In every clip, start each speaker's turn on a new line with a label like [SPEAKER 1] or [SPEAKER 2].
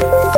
[SPEAKER 1] Bye.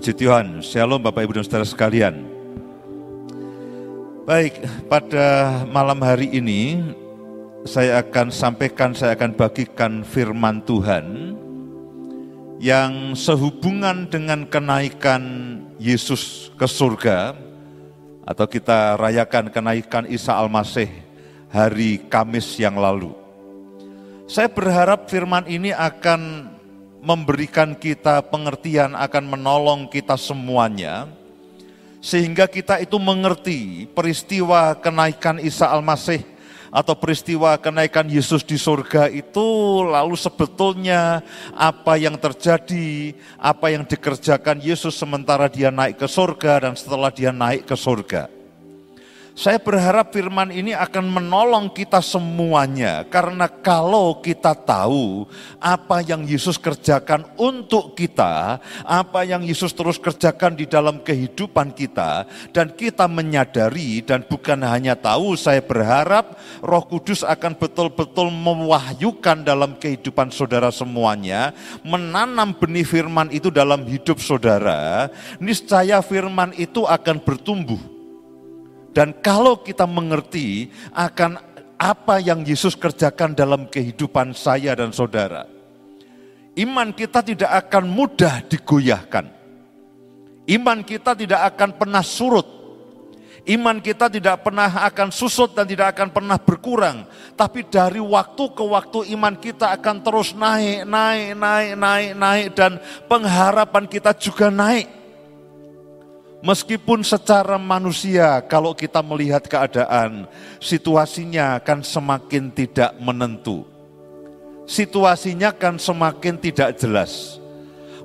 [SPEAKER 1] Puji Tuhan, Shalom Bapak Ibu dan Saudara sekalian. Baik, pada malam hari ini saya akan sampaikan, saya akan bagikan firman Tuhan yang sehubungan dengan kenaikan Yesus ke surga atau kita rayakan kenaikan Isa Al-Masih hari Kamis yang lalu. Saya berharap firman ini akan memberikan kita pengertian, akan menolong kita semuanya, sehingga kita itu mengerti peristiwa kenaikan Isa Al-Masih atau peristiwa kenaikan Yesus di surga itu lalu sebetulnya apa yang terjadi, apa yang dikerjakan Yesus sementara dia naik ke surga dan setelah dia naik ke surga. Saya berharap firman ini akan menolong kita semuanya, karena kalau kita tahu apa yang Yesus kerjakan untuk kita, apa yang Yesus terus kerjakan di dalam kehidupan kita, dan kita menyadari, dan bukan hanya tahu, saya berharap Roh Kudus akan betul-betul mewahyukan dalam kehidupan saudara semuanya, menanam benih firman itu dalam hidup saudara, niscaya firman itu akan bertumbuh dan kalau kita mengerti akan apa yang Yesus kerjakan dalam kehidupan saya dan saudara, iman kita tidak akan mudah digoyahkan. Iman kita tidak akan pernah surut. Iman kita tidak pernah akan susut dan tidak akan pernah berkurang. Tapi dari waktu ke waktu iman kita akan terus naik, naik, naik, naik, naik. Dan pengharapan kita juga naik. Meskipun secara manusia kalau kita melihat keadaan, situasinya akan semakin tidak menentu. Situasinya akan semakin tidak jelas.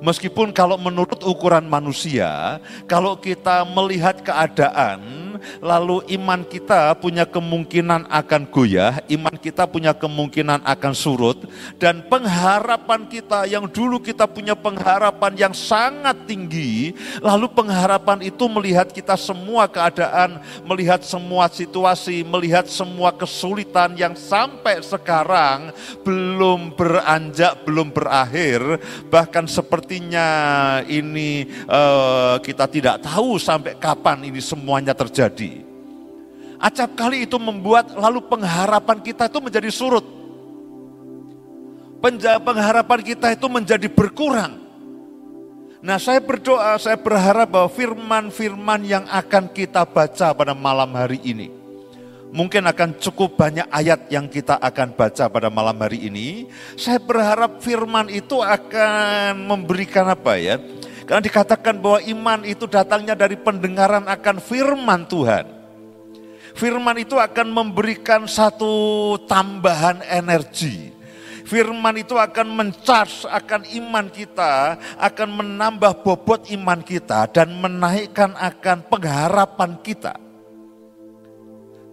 [SPEAKER 1] Meskipun kalau menurut ukuran manusia, kalau kita melihat keadaan, lalu iman kita punya kemungkinan akan goyah, iman kita punya kemungkinan akan surut, dan pengharapan kita yang dulu kita punya pengharapan yang sangat tinggi, lalu pengharapan itu melihat kita semua keadaan, melihat semua situasi, melihat semua kesulitan yang sampai sekarang belum beranjak, belum berakhir, bahkan sepertinya ini uh, kita tidak tahu sampai kapan ini semuanya terjadi. Acap kali itu membuat lalu pengharapan kita itu menjadi surut. Pengharapan kita itu menjadi berkurang. Nah saya berdoa, saya berharap bahwa firman-firman yang akan kita baca pada malam hari ini. Mungkin akan cukup banyak ayat yang kita akan baca pada malam hari ini. Saya berharap firman itu akan memberikan apa ya, karena dikatakan bahwa iman itu datangnya dari pendengaran akan firman Tuhan. Firman itu akan memberikan satu tambahan energi. Firman itu akan mencharge akan iman kita, akan menambah bobot iman kita dan menaikkan akan pengharapan kita.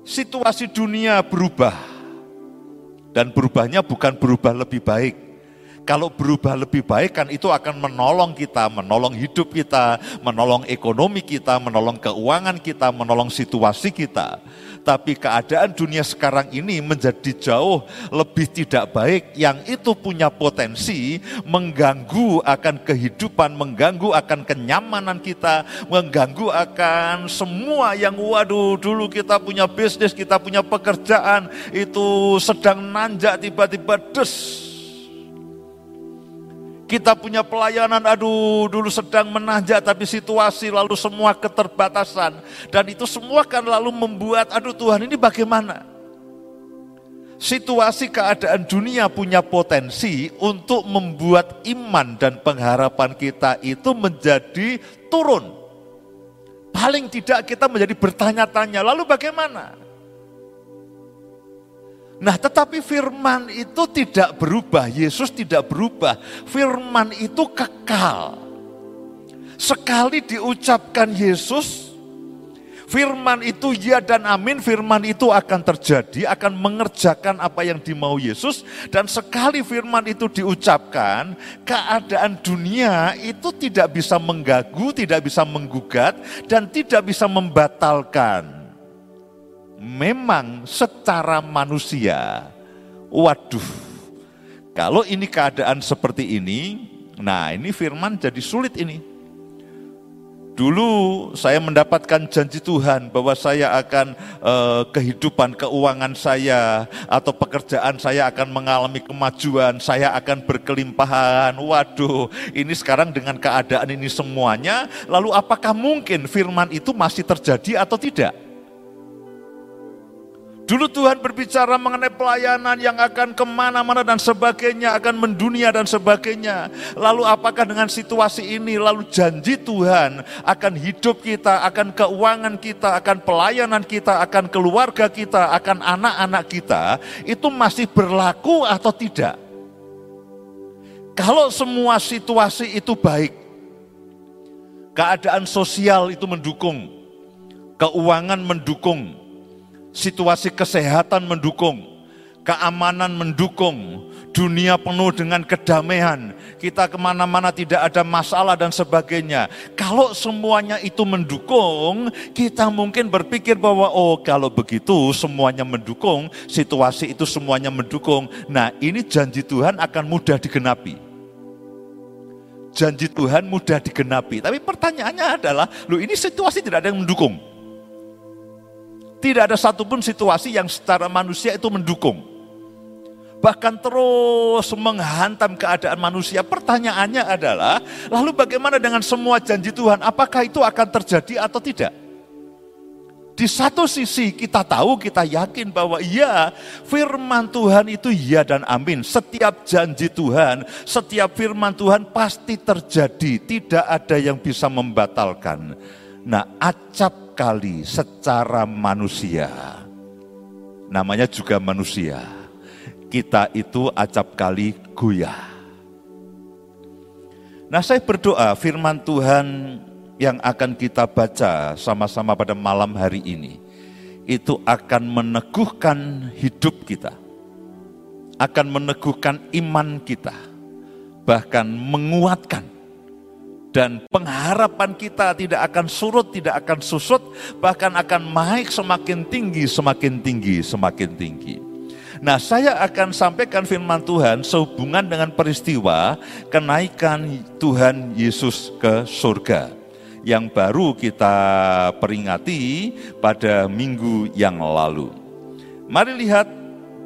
[SPEAKER 1] Situasi dunia berubah dan berubahnya bukan berubah lebih baik, kalau berubah lebih baik kan itu akan menolong kita, menolong hidup kita, menolong ekonomi kita, menolong keuangan kita, menolong situasi kita. Tapi keadaan dunia sekarang ini menjadi jauh lebih tidak baik. Yang itu punya potensi mengganggu akan kehidupan, mengganggu akan kenyamanan kita, mengganggu akan semua yang waduh dulu kita punya bisnis, kita punya pekerjaan itu sedang nanjak tiba-tiba des kita punya pelayanan, aduh dulu sedang menanjak tapi situasi lalu semua keterbatasan. Dan itu semua kan lalu membuat, aduh Tuhan ini bagaimana? Situasi keadaan dunia punya potensi untuk membuat iman dan pengharapan kita itu menjadi turun. Paling tidak kita menjadi bertanya-tanya, lalu bagaimana? Nah, tetapi firman itu tidak berubah. Yesus tidak berubah. Firman itu kekal. Sekali diucapkan Yesus, firman itu ya dan amin, firman itu akan terjadi, akan mengerjakan apa yang dimau Yesus. Dan sekali firman itu diucapkan, keadaan dunia itu tidak bisa mengganggu, tidak bisa menggugat, dan tidak bisa membatalkan memang secara manusia, waduh, kalau ini keadaan seperti ini, nah ini firman jadi sulit ini. Dulu saya mendapatkan janji Tuhan bahwa saya akan eh, kehidupan keuangan saya atau pekerjaan saya akan mengalami kemajuan, saya akan berkelimpahan. Waduh, ini sekarang dengan keadaan ini semuanya, lalu apakah mungkin firman itu masih terjadi atau tidak? Dulu Tuhan berbicara mengenai pelayanan yang akan ke mana-mana dan sebagainya, akan mendunia dan sebagainya. Lalu apakah dengan situasi ini, lalu janji Tuhan akan hidup kita, akan keuangan kita, akan pelayanan kita, akan keluarga kita, akan anak-anak kita, itu masih berlaku atau tidak? Kalau semua situasi itu baik, keadaan sosial itu mendukung, keuangan mendukung, situasi kesehatan mendukung, keamanan mendukung, dunia penuh dengan kedamaian, kita ke mana-mana tidak ada masalah dan sebagainya. Kalau semuanya itu mendukung, kita mungkin berpikir bahwa oh kalau begitu semuanya mendukung, situasi itu semuanya mendukung. Nah ini janji Tuhan akan mudah digenapi. Janji Tuhan mudah digenapi. Tapi pertanyaannya adalah, lu ini situasi tidak ada yang mendukung. Tidak ada satupun situasi yang secara manusia itu mendukung. Bahkan terus menghantam keadaan manusia. Pertanyaannya adalah, lalu bagaimana dengan semua janji Tuhan? Apakah itu akan terjadi atau tidak? Di satu sisi kita tahu, kita yakin bahwa iya firman Tuhan itu iya dan amin. Setiap janji Tuhan, setiap firman Tuhan pasti terjadi. Tidak ada yang bisa membatalkan. Nah acap kali secara manusia, namanya juga manusia, kita itu acap kali goyah. Nah saya berdoa firman Tuhan yang akan kita baca sama-sama pada malam hari ini, itu akan meneguhkan hidup kita, akan meneguhkan iman kita, bahkan menguatkan dan pengharapan kita tidak akan surut, tidak akan susut, bahkan akan naik semakin tinggi, semakin tinggi, semakin tinggi. Nah, saya akan sampaikan firman Tuhan sehubungan dengan peristiwa kenaikan Tuhan Yesus ke surga yang baru kita peringati pada minggu yang lalu. Mari lihat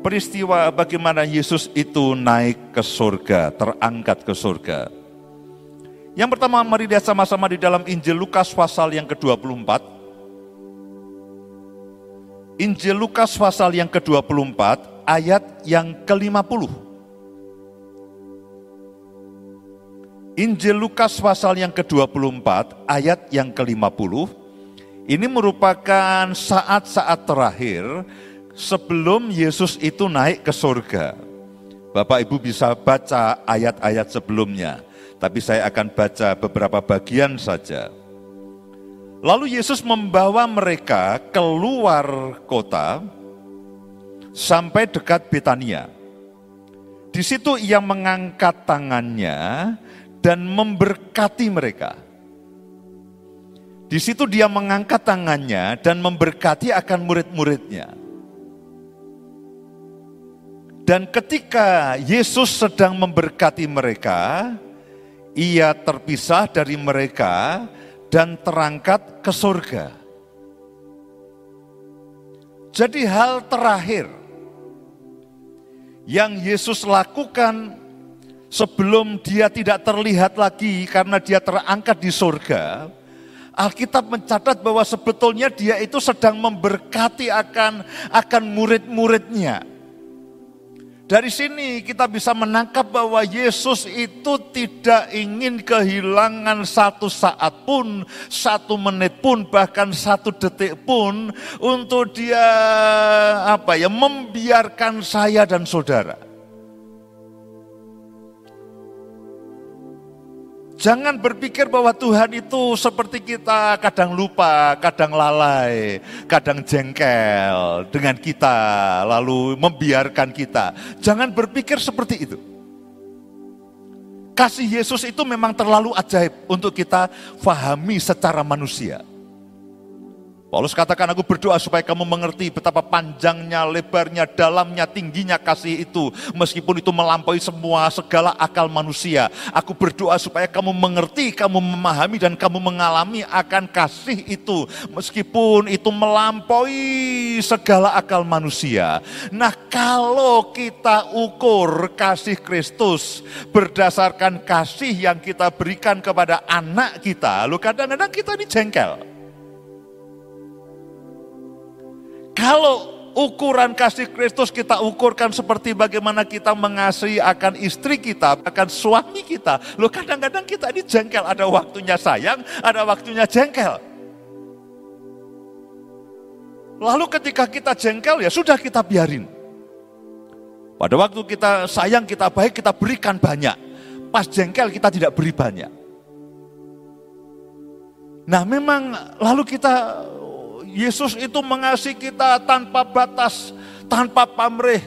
[SPEAKER 1] peristiwa bagaimana Yesus itu naik ke surga, terangkat ke surga. Yang pertama mari lihat sama-sama di dalam Injil Lukas pasal yang ke-24. Injil Lukas pasal yang ke-24 ayat yang ke-50. Injil Lukas pasal yang ke-24 ayat yang ke-50 ini merupakan saat-saat terakhir sebelum Yesus itu naik ke surga. Bapak Ibu bisa baca ayat-ayat sebelumnya tapi saya akan baca beberapa bagian saja. Lalu Yesus membawa mereka keluar kota sampai dekat Betania. Di situ ia mengangkat tangannya dan memberkati mereka. Di situ dia mengangkat tangannya dan memberkati akan murid-muridnya. Dan ketika Yesus sedang memberkati mereka, ia terpisah dari mereka dan terangkat ke surga. Jadi hal terakhir yang Yesus lakukan sebelum dia tidak terlihat lagi karena dia terangkat di surga, Alkitab mencatat bahwa sebetulnya dia itu sedang memberkati akan akan murid-muridnya. Dari sini kita bisa menangkap bahwa Yesus itu tidak ingin kehilangan satu saat pun, satu menit pun, bahkan satu detik pun untuk dia apa ya membiarkan saya dan saudara. Jangan berpikir bahwa Tuhan itu seperti kita kadang lupa, kadang lalai, kadang jengkel dengan kita, lalu membiarkan kita. Jangan berpikir seperti itu. Kasih Yesus itu memang terlalu ajaib untuk kita fahami secara manusia. Paulus katakan aku berdoa supaya kamu mengerti betapa panjangnya, lebarnya, dalamnya, tingginya kasih itu. Meskipun itu melampaui semua segala akal manusia. Aku berdoa supaya kamu mengerti, kamu memahami dan kamu mengalami akan kasih itu. Meskipun itu melampaui segala akal manusia. Nah kalau kita ukur kasih Kristus berdasarkan kasih yang kita berikan kepada anak kita. Lu kadang-kadang kita ini jengkel. Kalau ukuran kasih Kristus kita ukurkan seperti bagaimana kita mengasihi akan istri kita, akan suami kita. Loh kadang-kadang kita ini jengkel, ada waktunya sayang, ada waktunya jengkel. Lalu ketika kita jengkel ya sudah kita biarin. Pada waktu kita sayang, kita baik, kita berikan banyak. Pas jengkel kita tidak beri banyak. Nah memang lalu kita Yesus itu mengasihi kita tanpa batas, tanpa pamrih.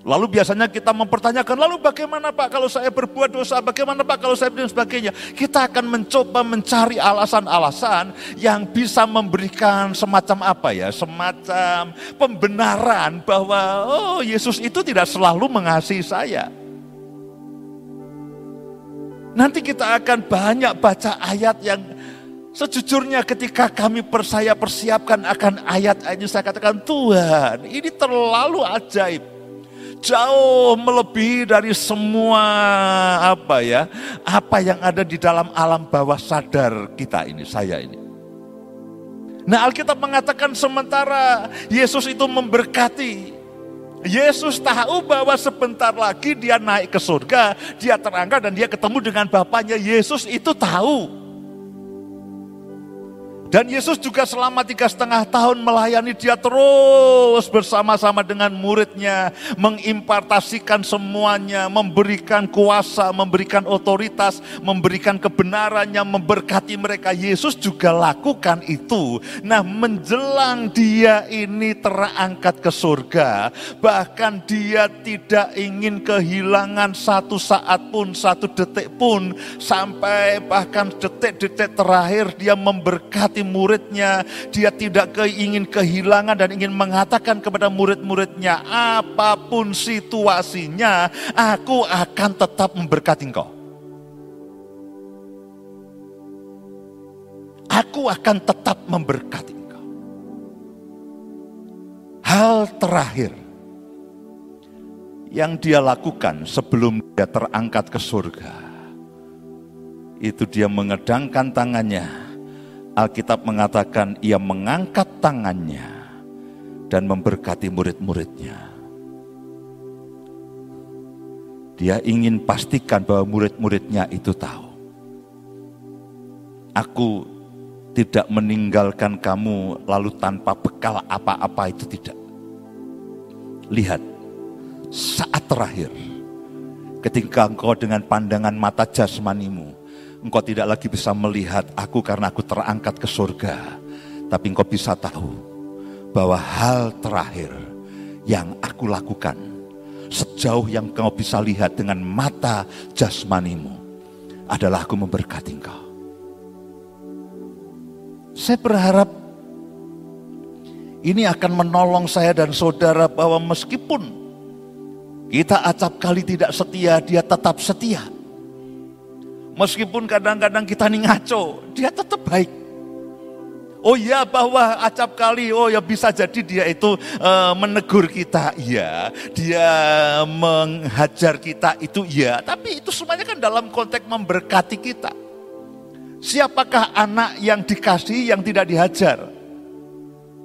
[SPEAKER 1] Lalu biasanya kita mempertanyakan, lalu bagaimana Pak kalau saya berbuat dosa, bagaimana Pak kalau saya dan sebagainya. Kita akan mencoba mencari alasan-alasan yang bisa memberikan semacam apa ya, semacam pembenaran bahwa oh Yesus itu tidak selalu mengasihi saya. Nanti kita akan banyak baca ayat yang Sejujurnya ketika kami persaya persiapkan akan ayat-ayat ini saya katakan Tuhan ini terlalu ajaib. Jauh melebihi dari semua apa ya, apa yang ada di dalam alam bawah sadar kita ini, saya ini. Nah Alkitab mengatakan sementara Yesus itu memberkati Yesus tahu bahwa sebentar lagi dia naik ke surga, dia terangkat dan dia ketemu dengan Bapaknya. Yesus itu tahu. Dan Yesus juga selama tiga setengah tahun melayani dia terus bersama-sama dengan muridnya. Mengimpartasikan semuanya, memberikan kuasa, memberikan otoritas, memberikan kebenarannya, memberkati mereka. Yesus juga lakukan itu. Nah menjelang dia ini terangkat ke surga. Bahkan dia tidak ingin kehilangan satu saat pun, satu detik pun. Sampai bahkan detik-detik terakhir dia memberkati murid-muridnya. Dia tidak ingin kehilangan dan ingin mengatakan kepada murid-muridnya, apa pun situasinya, aku akan tetap memberkati engkau. Aku akan tetap memberkati engkau. Hal terakhir yang dia lakukan sebelum dia terangkat ke surga, itu dia mengedangkan tangannya Alkitab mengatakan ia mengangkat tangannya dan memberkati murid-muridnya. Dia ingin pastikan bahwa murid-muridnya itu tahu. Aku tidak meninggalkan kamu lalu tanpa bekal apa-apa itu tidak. Lihat, saat terakhir ketika engkau dengan pandangan mata jasmanimu engkau tidak lagi bisa melihat aku karena aku terangkat ke surga. Tapi engkau bisa tahu bahwa hal terakhir yang aku lakukan sejauh yang engkau bisa lihat dengan mata jasmanimu adalah aku memberkati engkau. Saya berharap ini akan menolong saya dan saudara bahwa meskipun kita acap kali tidak setia, dia tetap setia Meskipun kadang-kadang kita nih ngaco, dia tetap baik. Oh iya bahwa acap kali, oh ya bisa jadi dia itu uh, menegur kita, iya. Dia menghajar kita itu iya. Tapi itu semuanya kan dalam konteks memberkati kita. Siapakah anak yang dikasih yang tidak dihajar?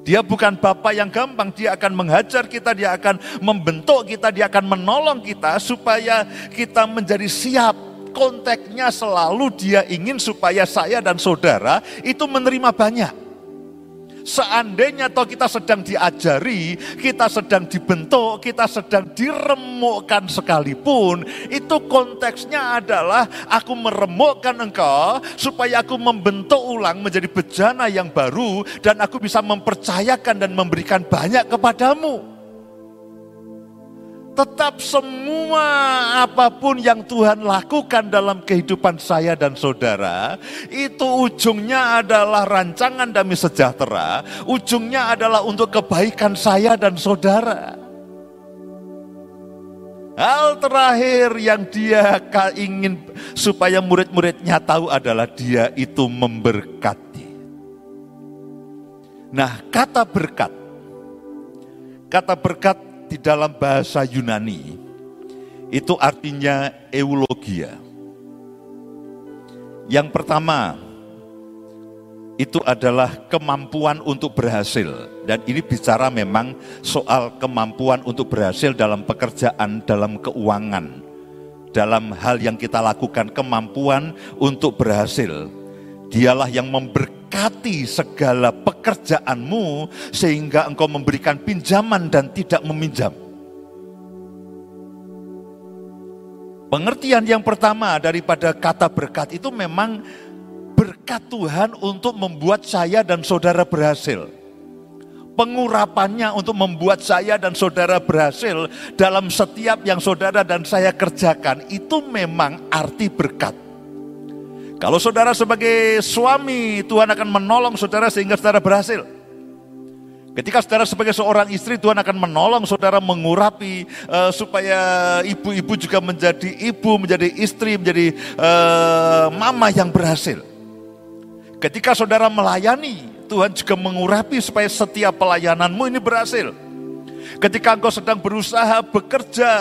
[SPEAKER 1] Dia bukan bapak yang gampang, dia akan menghajar kita, dia akan membentuk kita, dia akan menolong kita supaya kita menjadi siap konteksnya selalu dia ingin supaya saya dan saudara itu menerima banyak. Seandainya toh kita sedang diajari, kita sedang dibentuk, kita sedang diremukkan sekalipun, itu konteksnya adalah aku meremukkan engkau supaya aku membentuk ulang menjadi bejana yang baru dan aku bisa mempercayakan dan memberikan banyak kepadamu. Tetap semua apa pun yang Tuhan lakukan dalam kehidupan saya dan saudara, itu ujungnya adalah rancangan damai sejahtera, ujungnya adalah untuk kebaikan saya dan saudara. Hal terakhir yang dia ingin supaya murid-muridnya tahu adalah dia itu memberkati. Nah, kata berkat, kata berkat di dalam bahasa Yunani itu artinya eulogia. Yang pertama itu adalah kemampuan untuk berhasil dan ini bicara memang soal kemampuan untuk berhasil dalam pekerjaan, dalam keuangan, dalam hal yang kita lakukan kemampuan untuk berhasil. Dialah yang memberkati segala pekerjaanmu sehingga engkau memberikan pinjaman dan tidak meminjam. Pengertian yang pertama daripada kata berkat itu memang berkat Tuhan untuk membuat saya dan saudara berhasil. Pengurapannya untuk membuat saya dan saudara berhasil dalam setiap yang saudara dan saya kerjakan itu memang arti berkat. Kalau saudara sebagai suami, Tuhan akan menolong saudara sehingga saudara berhasil. Ketika saudara sebagai seorang istri, Tuhan akan menolong saudara mengurapi uh, supaya ibu-ibu juga menjadi ibu, menjadi istri, menjadi uh, mama yang berhasil. Ketika saudara melayani, Tuhan juga mengurapi supaya setiap pelayananmu ini berhasil. Ketika engkau sedang berusaha bekerja,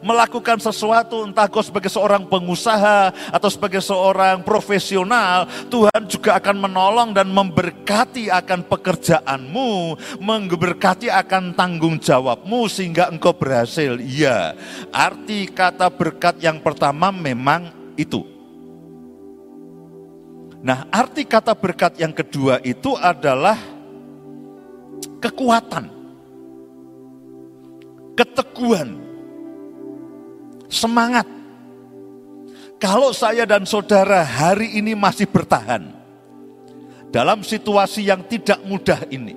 [SPEAKER 1] melakukan sesuatu, entah engkau sebagai seorang pengusaha atau sebagai seorang profesional, Tuhan juga akan menolong dan memberkati akan pekerjaanmu, memberkati akan tanggung jawabmu sehingga engkau berhasil. Iya, arti kata berkat yang pertama memang itu. Nah, arti kata berkat yang kedua itu adalah kekuatan keteguhan, semangat. Kalau saya dan saudara hari ini masih bertahan dalam situasi yang tidak mudah ini,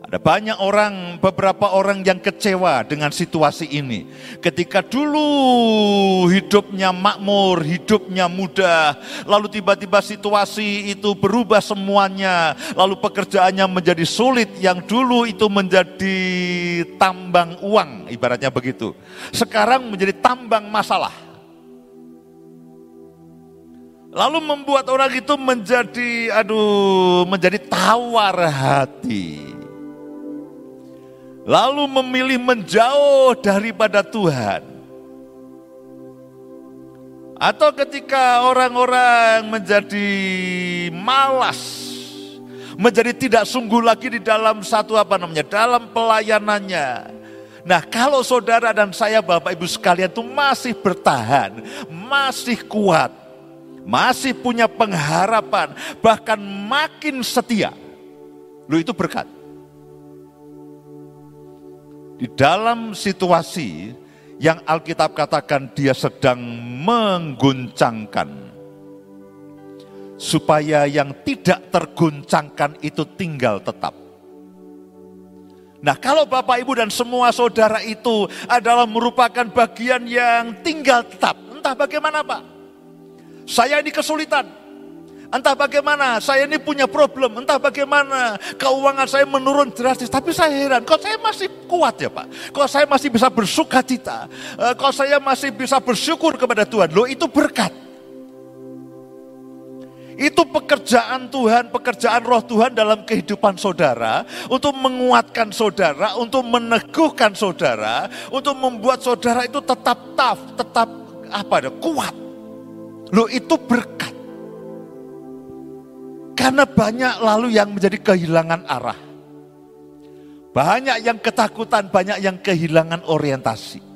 [SPEAKER 1] ada banyak orang, beberapa orang yang kecewa dengan situasi ini. Ketika dulu hidupnya makmur, hidupnya mudah, lalu tiba-tiba situasi itu berubah semuanya, lalu pekerjaannya menjadi sulit, yang dulu itu menjadi tambang uang, ibaratnya begitu. Sekarang menjadi tambang masalah. Lalu membuat orang itu menjadi, aduh, menjadi tawar hati lalu memilih menjauh daripada Tuhan. Atau ketika orang-orang menjadi malas, menjadi tidak sungguh lagi di dalam satu apa namanya, dalam pelayanannya. Nah kalau saudara dan saya Bapak Ibu sekalian itu masih bertahan, masih kuat, masih punya pengharapan, bahkan makin setia. Lu itu berkat di dalam situasi yang Alkitab katakan dia sedang mengguncangkan supaya yang tidak terguncangkan itu tinggal tetap. Nah, kalau Bapak Ibu dan semua saudara itu adalah merupakan bagian yang tinggal tetap, entah bagaimana, Pak. Saya ini kesulitan, Entah bagaimana, saya ini punya problem, entah bagaimana keuangan saya menurun drastis. Tapi saya heran, kok saya masih kuat ya Pak? Kok saya masih bisa bersuka cita? Eh, kok saya masih bisa bersyukur kepada Tuhan? Loh itu berkat. Itu pekerjaan Tuhan, pekerjaan roh Tuhan dalam kehidupan saudara. Untuk menguatkan saudara, untuk meneguhkan saudara. Untuk membuat saudara itu tetap tough, tetap apa ada kuat. Loh itu berkat. Karena banyak lalu yang menjadi kehilangan arah. Banyak yang ketakutan, banyak yang kehilangan orientasi.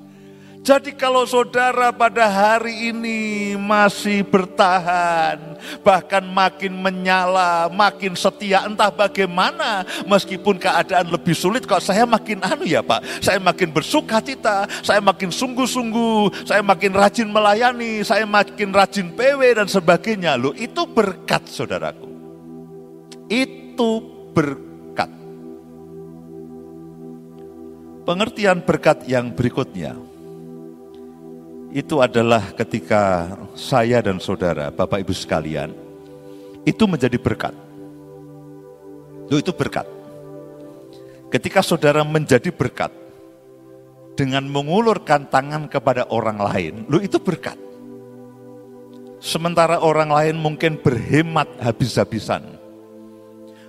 [SPEAKER 1] Jadi kalau saudara pada hari ini masih bertahan, bahkan makin menyala, makin setia, entah bagaimana, meskipun keadaan lebih sulit, kok saya makin anu ya Pak, saya makin bersuka cita, saya makin sungguh-sungguh, saya makin rajin melayani, saya makin rajin PW dan sebagainya. Loh itu berkat saudaraku itu berkat. Pengertian berkat yang berikutnya itu adalah ketika saya dan saudara, Bapak Ibu sekalian, itu menjadi berkat. Loh itu berkat. Ketika saudara menjadi berkat dengan mengulurkan tangan kepada orang lain, lo itu berkat. Sementara orang lain mungkin berhemat habis-habisan,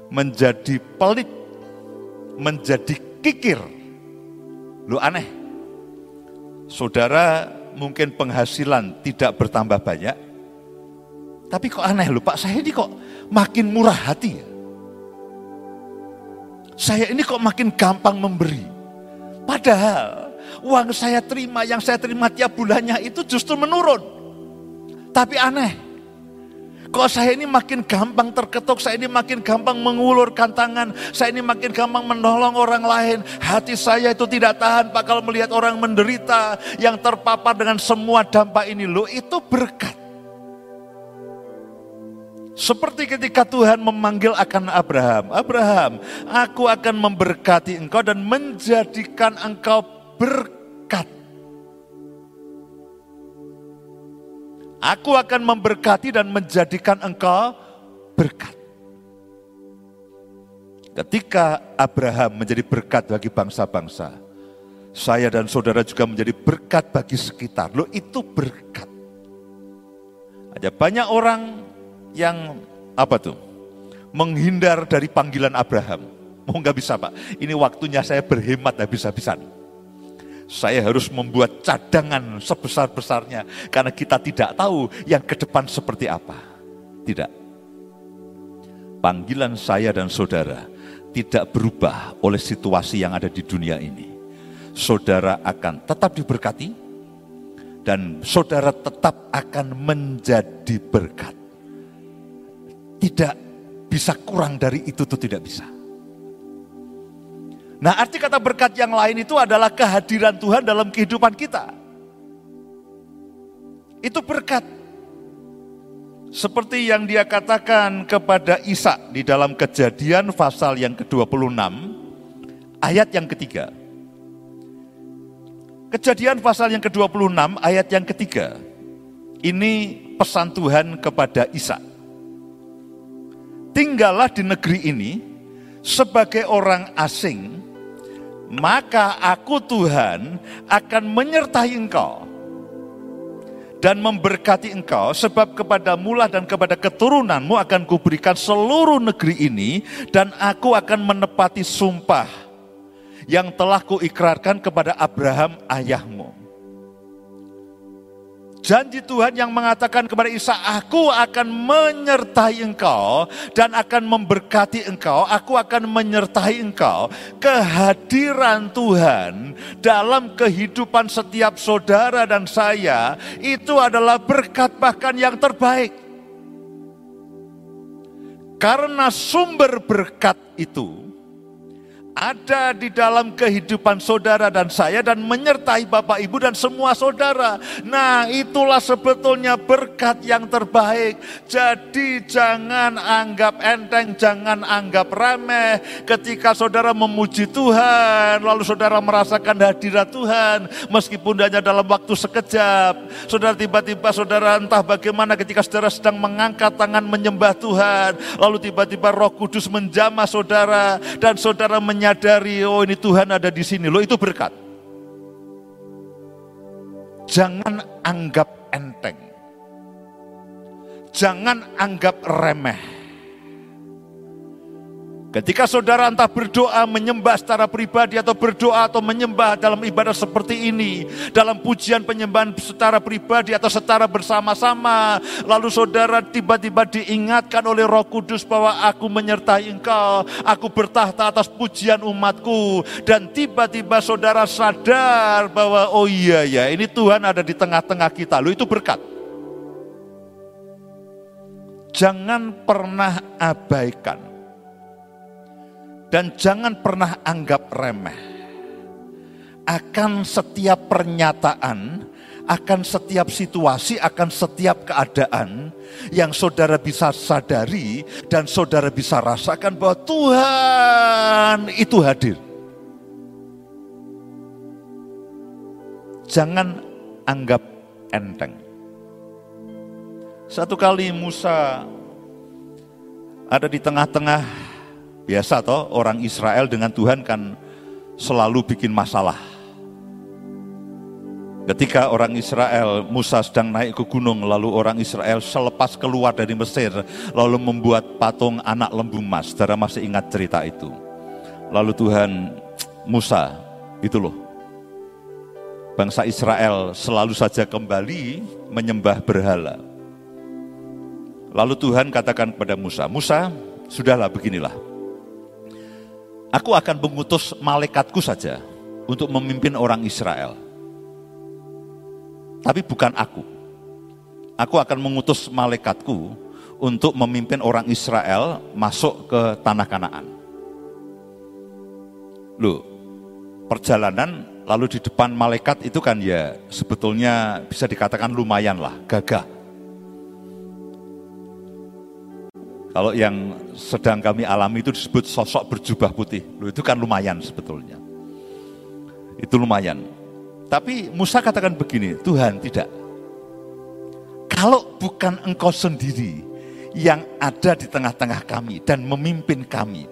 [SPEAKER 1] menjadi pelit, menjadi kikir, Lu aneh. Saudara mungkin penghasilan tidak bertambah banyak, tapi kok aneh lu Pak, saya ini kok makin murah hati ya. Saya ini kok makin gampang memberi. Padahal uang saya terima, yang saya terima tiap bulannya itu justru menurun. Tapi aneh, Kok saya ini makin gampang terketuk, saya ini makin gampang mengulurkan tangan, saya ini makin gampang menolong orang lain. Hati saya itu tidak tahan Pak kalau melihat orang menderita yang terpapar dengan semua dampak ini. Loh itu berkat. Seperti ketika Tuhan memanggil akan Abraham. Abraham, aku akan memberkati engkau dan menjadikan engkau berkat. Aku akan memberkati dan menjadikan engkau berkat. Ketika Abraham menjadi berkat bagi bangsa-bangsa, saya dan saudara juga menjadi berkat bagi sekitar. Loh itu berkat. Ada banyak orang yang apa tuh? Menghindar dari panggilan Abraham. Mau nggak bisa pak, ini waktunya saya berhemat habis-habisan saya harus membuat cadangan sebesar-besarnya karena kita tidak tahu yang ke depan seperti apa. Tidak. Panggilan saya dan saudara tidak berubah oleh situasi yang ada di dunia ini. Saudara akan tetap diberkati dan saudara tetap akan menjadi berkat. Tidak bisa kurang dari itu tuh tidak bisa. Nah arti kata berkat yang lain itu adalah kehadiran Tuhan dalam kehidupan kita. Itu berkat. Seperti yang dia katakan kepada Isa di dalam kejadian pasal yang ke-26, ayat yang ketiga. Kejadian pasal yang ke-26 ayat yang ketiga. Ini pesan Tuhan kepada Isa. Tinggallah di negeri ini sebagai orang asing maka aku Tuhan akan menyertai engkau dan memberkati engkau. Sebab kepada mula dan kepada keturunanmu akan kuberikan seluruh negeri ini dan aku akan menepati sumpah yang telah kuikrarkan kepada Abraham ayahmu janji Tuhan yang mengatakan kepada Isa, aku akan menyertai engkau dan akan memberkati engkau, aku akan menyertai engkau. Kehadiran Tuhan dalam kehidupan setiap saudara dan saya itu adalah berkat bahkan yang terbaik. Karena sumber berkat itu ada di dalam kehidupan saudara dan saya dan menyertai Bapak Ibu dan semua saudara. Nah, itulah sebetulnya berkat yang terbaik. Jadi jangan anggap enteng, jangan anggap remeh ketika saudara memuji Tuhan, lalu saudara merasakan hadirat Tuhan meskipun hanya dalam waktu sekejap. Saudara tiba-tiba saudara entah bagaimana ketika saudara sedang mengangkat tangan menyembah Tuhan, lalu tiba-tiba Roh Kudus menjamah saudara dan saudara menyembah menyadari, oh ini Tuhan ada di sini, loh itu berkat. Jangan anggap enteng. Jangan anggap remeh Ketika saudara entah berdoa, menyembah secara pribadi atau berdoa atau menyembah dalam ibadah seperti ini, dalam pujian penyembahan secara pribadi atau secara bersama-sama, lalu saudara tiba-tiba diingatkan oleh Roh Kudus bahwa aku menyertai engkau, aku bertahta atas pujian umatku, dan tiba-tiba saudara sadar bahwa oh iya ya, ini Tuhan ada di tengah-tengah kita. Lu itu berkat. Jangan pernah abaikan dan jangan pernah anggap remeh. Akan setiap pernyataan, akan setiap situasi, akan setiap keadaan yang saudara bisa sadari dan saudara bisa rasakan bahwa Tuhan itu hadir. jangan anggap enteng. Satu kali Musa ada di tengah-tengah biasa toh orang Israel dengan Tuhan kan selalu bikin masalah. Ketika orang Israel, Musa sedang naik ke gunung, lalu orang Israel selepas keluar dari Mesir, lalu membuat patung anak lembu emas. Saudara masih ingat cerita itu. Lalu Tuhan, Musa, itu loh. Bangsa Israel selalu saja kembali menyembah berhala. Lalu Tuhan katakan kepada Musa, Musa, sudahlah beginilah. Aku akan mengutus malaikatku saja untuk memimpin orang Israel tapi bukan aku. Aku akan mengutus malaikatku untuk memimpin orang Israel masuk ke tanah Kanaan. Loh, perjalanan lalu di depan malaikat itu kan ya sebetulnya bisa dikatakan lumayan lah, gagah. Kalau yang sedang kami alami itu disebut sosok berjubah putih. Loh, itu kan lumayan sebetulnya. Itu lumayan. Tapi Musa katakan begini, Tuhan tidak. Kalau bukan engkau sendiri yang ada di tengah-tengah kami dan memimpin kami,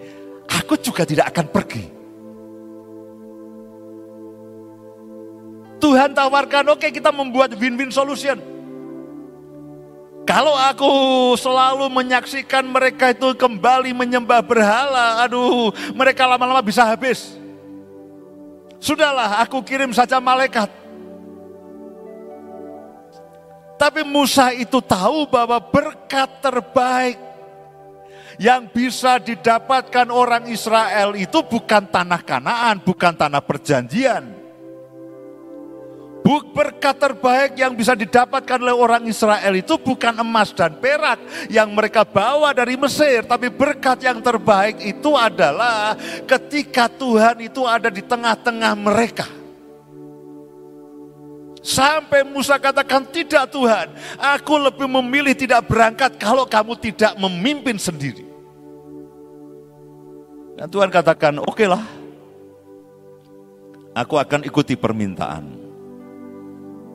[SPEAKER 1] aku juga tidak akan pergi. Tuhan tawarkan, oke okay, kita membuat win-win solution. Kalau aku selalu menyaksikan mereka itu kembali menyembah berhala, aduh, mereka lama-lama bisa habis. Sudahlah, aku kirim saja malaikat. Tapi Musa itu tahu bahwa berkat terbaik yang bisa didapatkan orang Israel itu bukan tanah Kanaan, bukan tanah perjanjian. Berkat terbaik yang bisa didapatkan oleh orang Israel itu bukan emas dan perak yang mereka bawa dari Mesir, tapi berkat yang terbaik itu adalah ketika Tuhan itu ada di tengah-tengah mereka. Sampai Musa katakan, tidak Tuhan, aku lebih memilih tidak berangkat kalau kamu tidak memimpin sendiri. Dan Tuhan katakan, oke okay lah, aku akan ikuti permintaan.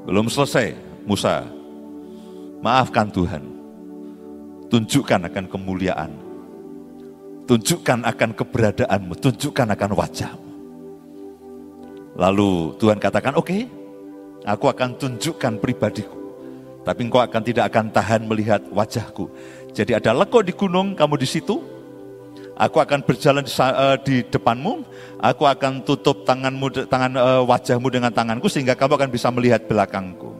[SPEAKER 1] Belum selesai, Musa. Maafkan Tuhan. Tunjukkan akan kemuliaan. Tunjukkan akan keberadaanmu. Tunjukkan akan wajahmu. Lalu Tuhan katakan, oke, okay, aku akan tunjukkan pribadiku. Tapi engkau akan tidak akan tahan melihat wajahku. Jadi ada lekuk di gunung, kamu di situ, Aku akan berjalan di, uh, di depanmu, aku akan tutup tanganmu, tangan uh, wajahmu dengan tanganku sehingga kamu akan bisa melihat belakangku.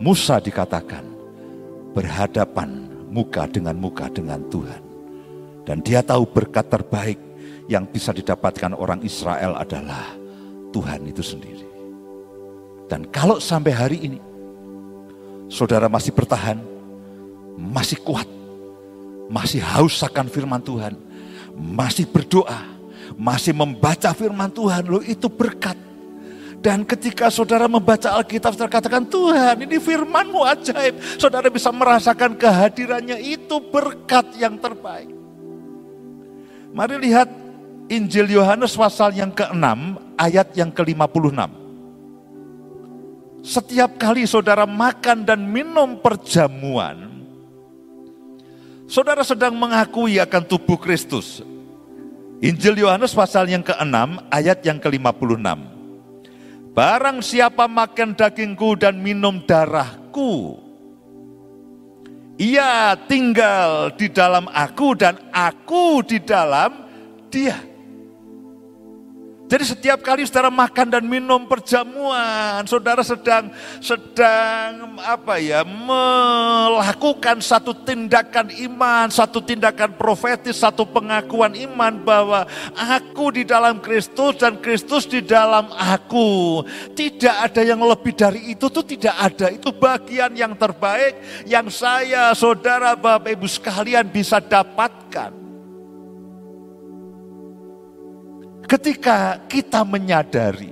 [SPEAKER 1] Musa dikatakan berhadapan muka dengan muka dengan Tuhan. Dan dia tahu berkat terbaik yang bisa didapatkan orang Israel adalah Tuhan itu sendiri. Dan kalau sampai hari ini saudara masih bertahan, masih kuat, masih haus akan firman Tuhan, masih berdoa, masih membaca firman Tuhan, lo itu berkat. Dan ketika saudara membaca Alkitab, saudara katakan, Tuhan ini firmanmu ajaib. Saudara bisa merasakan kehadirannya, itu berkat yang terbaik. Mari lihat Injil Yohanes pasal yang ke-6, ayat yang ke-56. Setiap kali saudara makan dan minum perjamuan, Saudara sedang mengakui akan tubuh Kristus. Injil Yohanes pasal yang ke-6 ayat yang ke-56. Barang siapa makan dagingku dan minum darahku, ia tinggal di dalam aku dan aku di dalam dia. Jadi setiap kali saudara makan dan minum perjamuan, saudara sedang sedang apa ya melakukan satu tindakan iman, satu tindakan profetis, satu pengakuan iman bahwa aku di dalam Kristus dan Kristus di dalam aku. Tidak ada yang lebih dari itu tuh tidak ada. Itu bagian yang terbaik yang saya, saudara, Bapak Ibu sekalian bisa dapatkan. Ketika kita menyadari,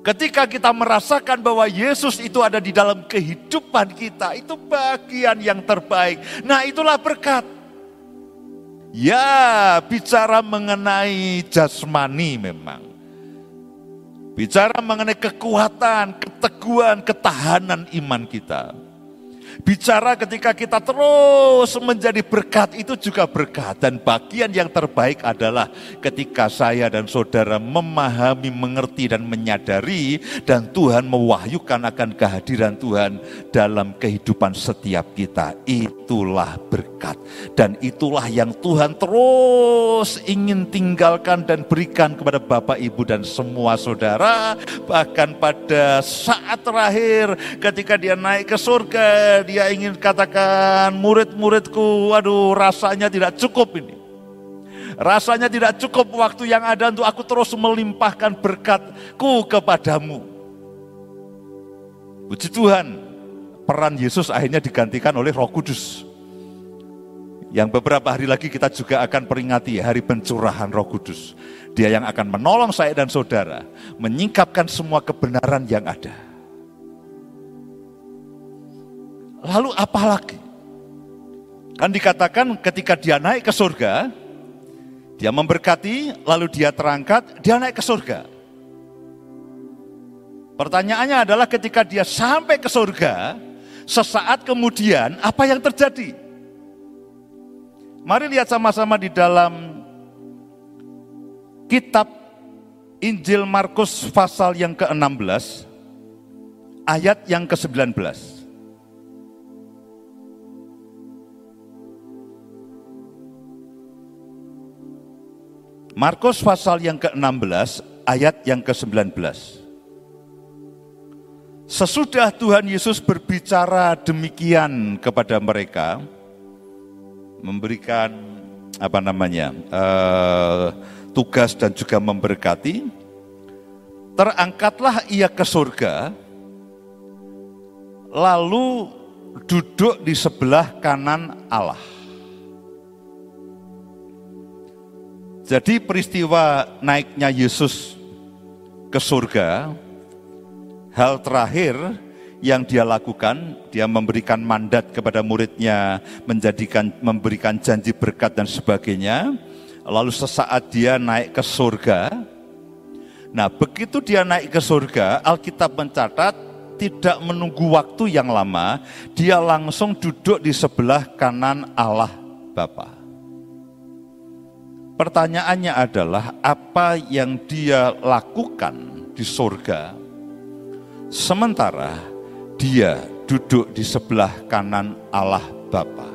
[SPEAKER 1] ketika kita merasakan bahwa Yesus itu ada di dalam kehidupan kita, itu bagian yang terbaik. Nah, itulah berkat. Ya, bicara mengenai jasmani memang. Bicara mengenai kekuatan, keteguhan, ketahanan iman kita. Bicara ketika kita terus menjadi berkat itu juga berkat. Dan bagian yang terbaik adalah ketika saya dan saudara memahami, mengerti dan menyadari dan Tuhan mewahyukan akan kehadiran Tuhan dalam kehidupan setiap kita. Itulah berkat. Dan itulah yang Tuhan terus ingin tinggalkan dan berikan kepada Bapak, Ibu dan semua saudara. Bahkan pada saat terakhir ketika dia naik ke surga dia ingin katakan murid-muridku, waduh rasanya tidak cukup ini. Rasanya tidak cukup waktu yang ada untuk aku terus melimpahkan berkatku kepadamu. Puji Tuhan, peran Yesus akhirnya digantikan oleh Roh Kudus. Yang beberapa hari lagi kita juga akan peringati hari pencurahan Roh Kudus. Dia yang akan menolong saya dan saudara menyingkapkan semua kebenaran yang ada. Lalu apa lagi? Kan dikatakan ketika dia naik ke surga, dia memberkati, lalu dia terangkat, dia naik ke surga. Pertanyaannya adalah ketika dia sampai ke surga, sesaat kemudian apa yang terjadi? Mari lihat sama-sama di dalam kitab Injil Markus pasal yang ke-16 ayat yang ke-19. Markus pasal yang ke-16 ayat yang ke-19. Sesudah Tuhan Yesus berbicara demikian kepada mereka, memberikan apa namanya uh, tugas dan juga memberkati, terangkatlah ia ke surga, lalu duduk di sebelah kanan Allah. Jadi peristiwa naiknya Yesus ke surga, hal terakhir yang dia lakukan, dia memberikan mandat kepada muridnya, menjadikan memberikan janji berkat dan sebagainya. Lalu sesaat dia naik ke surga. Nah, begitu dia naik ke surga, Alkitab mencatat tidak menunggu waktu yang lama, dia langsung duduk di sebelah kanan Allah Bapa. Pertanyaannya adalah apa yang dia lakukan di surga sementara dia duduk di sebelah kanan Allah Bapa.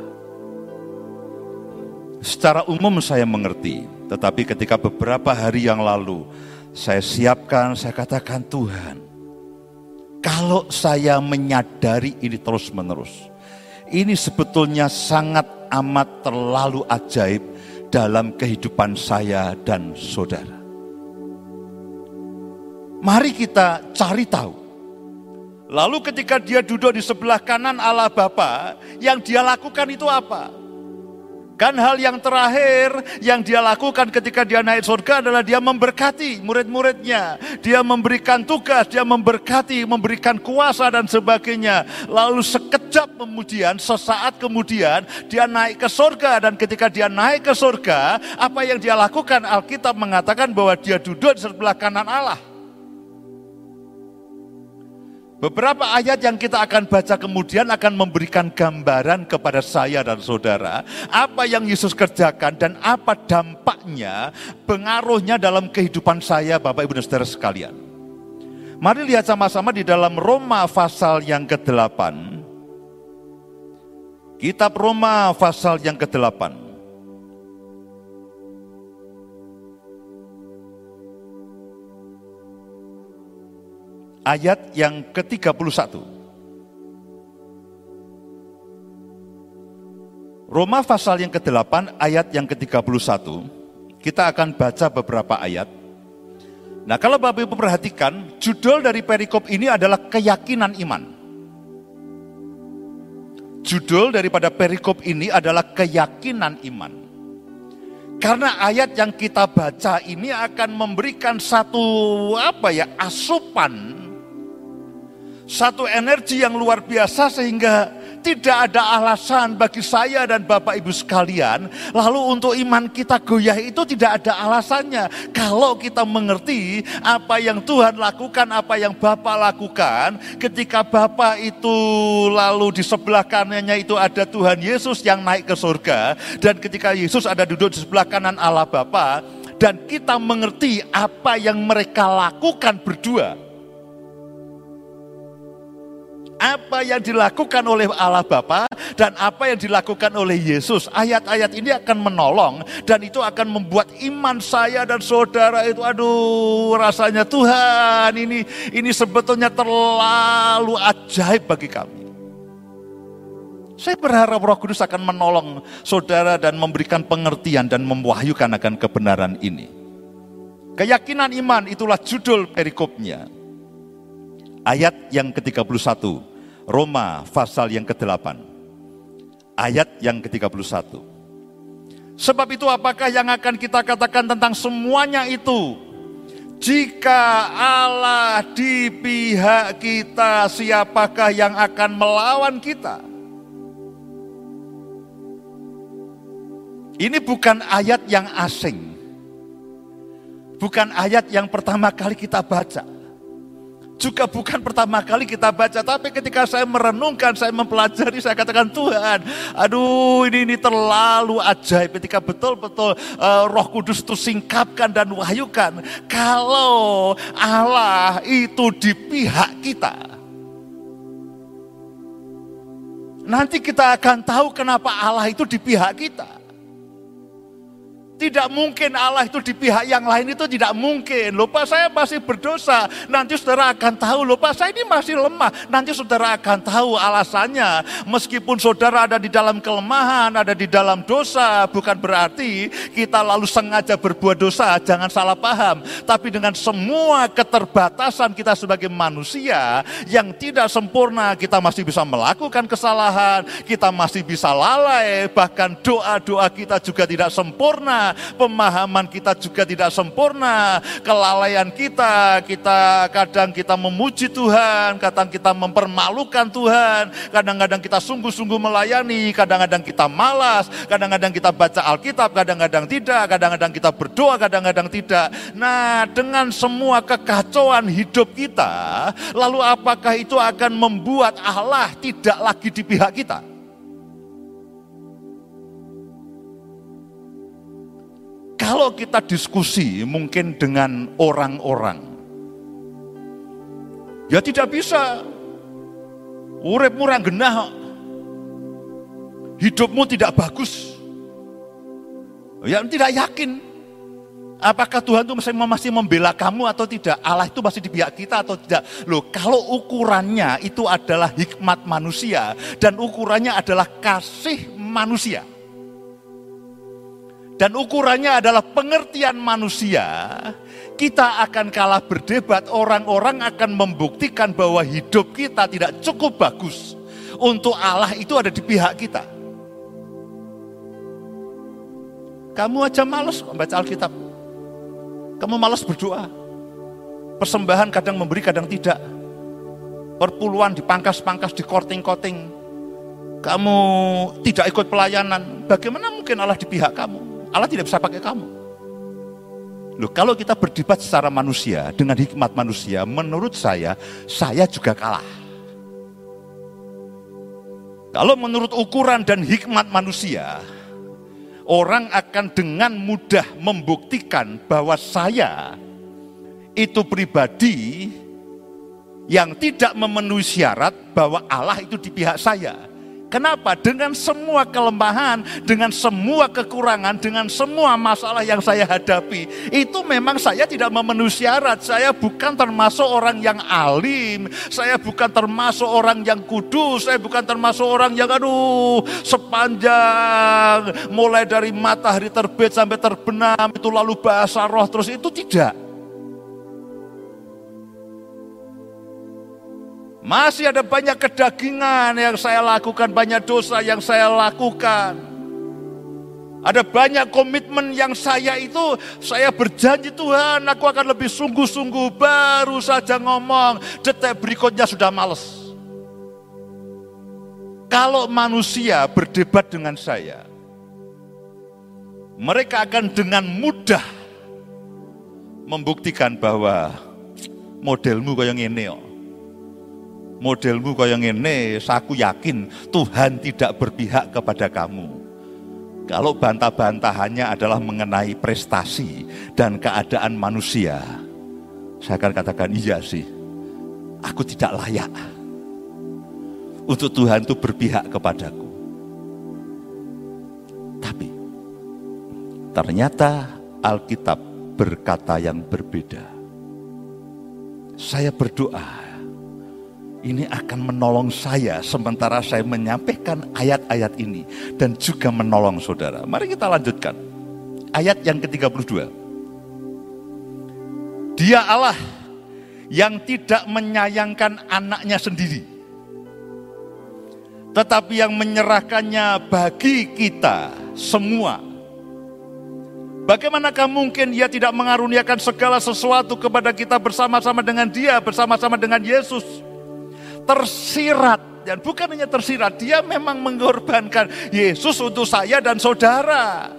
[SPEAKER 1] Secara umum saya mengerti, tetapi ketika beberapa hari yang lalu saya siapkan, saya katakan Tuhan, kalau saya menyadari ini terus-menerus, ini sebetulnya sangat amat terlalu ajaib dalam kehidupan saya dan saudara. Mari kita cari tahu. Lalu ketika dia duduk di sebelah kanan Allah Bapa, yang dia lakukan itu apa? Kan hal yang terakhir yang dia lakukan ketika dia naik surga adalah dia memberkati murid-muridnya. Dia memberikan tugas, dia memberkati, memberikan kuasa dan sebagainya. Lalu sekejap kemudian, sesaat kemudian dia naik ke surga. Dan ketika dia naik ke surga, apa yang dia lakukan? Alkitab mengatakan bahwa dia duduk di sebelah kanan Allah. Beberapa ayat yang kita akan baca kemudian akan memberikan gambaran kepada saya dan saudara apa yang Yesus kerjakan dan apa dampaknya, pengaruhnya dalam kehidupan saya Bapak Ibu dan Saudara sekalian. Mari lihat sama-sama di dalam Roma pasal yang ke-8. Kitab Roma pasal yang ke-8. Ayat yang ke-31. Roma pasal yang ke-8 ayat yang ke-31, kita akan baca beberapa ayat. Nah kalau Bapak Ibu perhatikan, judul dari perikop ini adalah keyakinan iman. Judul daripada perikop ini adalah keyakinan iman. Karena ayat yang kita baca ini akan memberikan satu apa ya asupan satu energi yang luar biasa sehingga tidak ada alasan bagi saya dan Bapak Ibu sekalian. Lalu untuk iman kita goyah itu tidak ada alasannya. Kalau kita mengerti apa yang Tuhan lakukan, apa yang Bapak lakukan. Ketika Bapak itu lalu di sebelah kanannya itu ada Tuhan Yesus yang naik ke surga. Dan ketika Yesus ada duduk di sebelah kanan Allah Bapa dan kita mengerti apa yang mereka lakukan berdua apa yang dilakukan oleh Allah Bapa dan apa yang dilakukan oleh Yesus. Ayat-ayat ini akan menolong dan itu akan membuat iman saya dan saudara itu aduh rasanya Tuhan ini ini sebetulnya terlalu ajaib bagi kami. Saya berharap Roh Kudus akan menolong saudara dan memberikan pengertian dan memwahyukan akan kebenaran ini. Keyakinan iman itulah judul perikopnya ayat yang ke-31, Roma pasal yang ke-8, ayat yang ke-31. Sebab itu apakah yang akan kita katakan tentang semuanya itu? Jika Allah di pihak kita, siapakah yang akan melawan kita? Ini bukan ayat yang asing. Bukan ayat yang pertama kali kita baca juga bukan pertama kali kita baca, tapi ketika saya merenungkan, saya mempelajari, saya katakan Tuhan, aduh ini ini terlalu ajaib ketika betul-betul uh, Roh Kudus itu singkapkan dan wahyukan. Kalau Allah itu di pihak kita, nanti kita akan tahu kenapa Allah itu di pihak kita. Tidak mungkin Allah itu di pihak yang lain itu tidak mungkin. Lupa saya masih berdosa. Nanti saudara akan tahu. Lupa saya ini masih lemah. Nanti saudara akan tahu alasannya. Meskipun saudara ada di dalam kelemahan, ada di dalam dosa. Bukan berarti kita lalu sengaja berbuat dosa. Jangan salah paham. Tapi dengan semua keterbatasan kita sebagai manusia yang tidak sempurna. Kita masih bisa melakukan kesalahan. Kita masih bisa lalai. Bahkan doa-doa kita juga tidak sempurna pemahaman kita juga tidak sempurna, kelalaian kita, kita kadang kita memuji Tuhan, kadang kita mempermalukan Tuhan, kadang-kadang kita sungguh-sungguh melayani, kadang-kadang kita malas, kadang-kadang kita baca Alkitab, kadang-kadang tidak, kadang-kadang kita berdoa, kadang-kadang tidak. Nah, dengan semua kekacauan hidup kita, lalu apakah itu akan membuat Allah tidak lagi di pihak kita? Kalau kita diskusi mungkin dengan orang-orang, ya tidak bisa. Urip murah genah, hidupmu tidak bagus. Ya tidak yakin. Apakah Tuhan itu masih membela kamu atau tidak? Allah itu masih di pihak kita atau tidak? Loh, kalau ukurannya itu adalah hikmat manusia dan ukurannya adalah kasih manusia dan ukurannya adalah pengertian manusia, kita akan kalah berdebat. Orang-orang akan membuktikan bahwa hidup kita tidak cukup bagus untuk Allah itu ada di pihak kita. Kamu aja males membaca Alkitab. Kamu males berdoa. Persembahan kadang memberi, kadang tidak. Perpuluhan dipangkas-pangkas, dikorting-korting. Kamu tidak ikut pelayanan. Bagaimana mungkin Allah di pihak kamu? Allah tidak bisa pakai kamu. Loh, kalau kita berdebat secara manusia dengan hikmat manusia, menurut saya, saya juga kalah. Kalau menurut ukuran dan hikmat manusia, orang akan dengan mudah membuktikan bahwa saya itu pribadi yang tidak memenuhi syarat bahwa Allah itu di pihak saya. Kenapa? Dengan semua kelemahan, dengan semua kekurangan, dengan semua masalah yang saya hadapi, itu memang saya tidak memenuhi syarat. Saya bukan termasuk orang yang alim, saya bukan termasuk orang yang kudus, saya bukan termasuk orang yang aduh sepanjang mulai dari matahari terbit sampai terbenam itu lalu bahasa roh terus itu tidak. Masih ada banyak kedagingan yang saya lakukan, banyak dosa yang saya lakukan. Ada banyak komitmen yang saya itu, saya berjanji Tuhan, aku akan lebih sungguh-sungguh, baru saja ngomong, detik berikutnya sudah males. Kalau manusia berdebat dengan saya, mereka akan dengan mudah membuktikan bahwa modelmu yang ini, modelmu yang ini, aku yakin Tuhan tidak berpihak kepada kamu. Kalau bantah-bantahannya adalah mengenai prestasi dan keadaan manusia, saya akan katakan iya sih, aku tidak layak untuk Tuhan itu berpihak kepadaku. Tapi ternyata Alkitab berkata yang berbeda. Saya berdoa ini akan menolong saya sementara saya menyampaikan ayat-ayat ini dan juga menolong saudara. Mari kita lanjutkan. Ayat yang ke-32. Dia Allah yang tidak menyayangkan anaknya sendiri tetapi yang menyerahkannya bagi kita semua. Bagaimanakah mungkin dia tidak mengaruniakan segala sesuatu kepada kita bersama-sama dengan dia, bersama-sama dengan Yesus? Tersirat, dan bukan hanya tersirat, dia memang mengorbankan Yesus untuk saya dan saudara.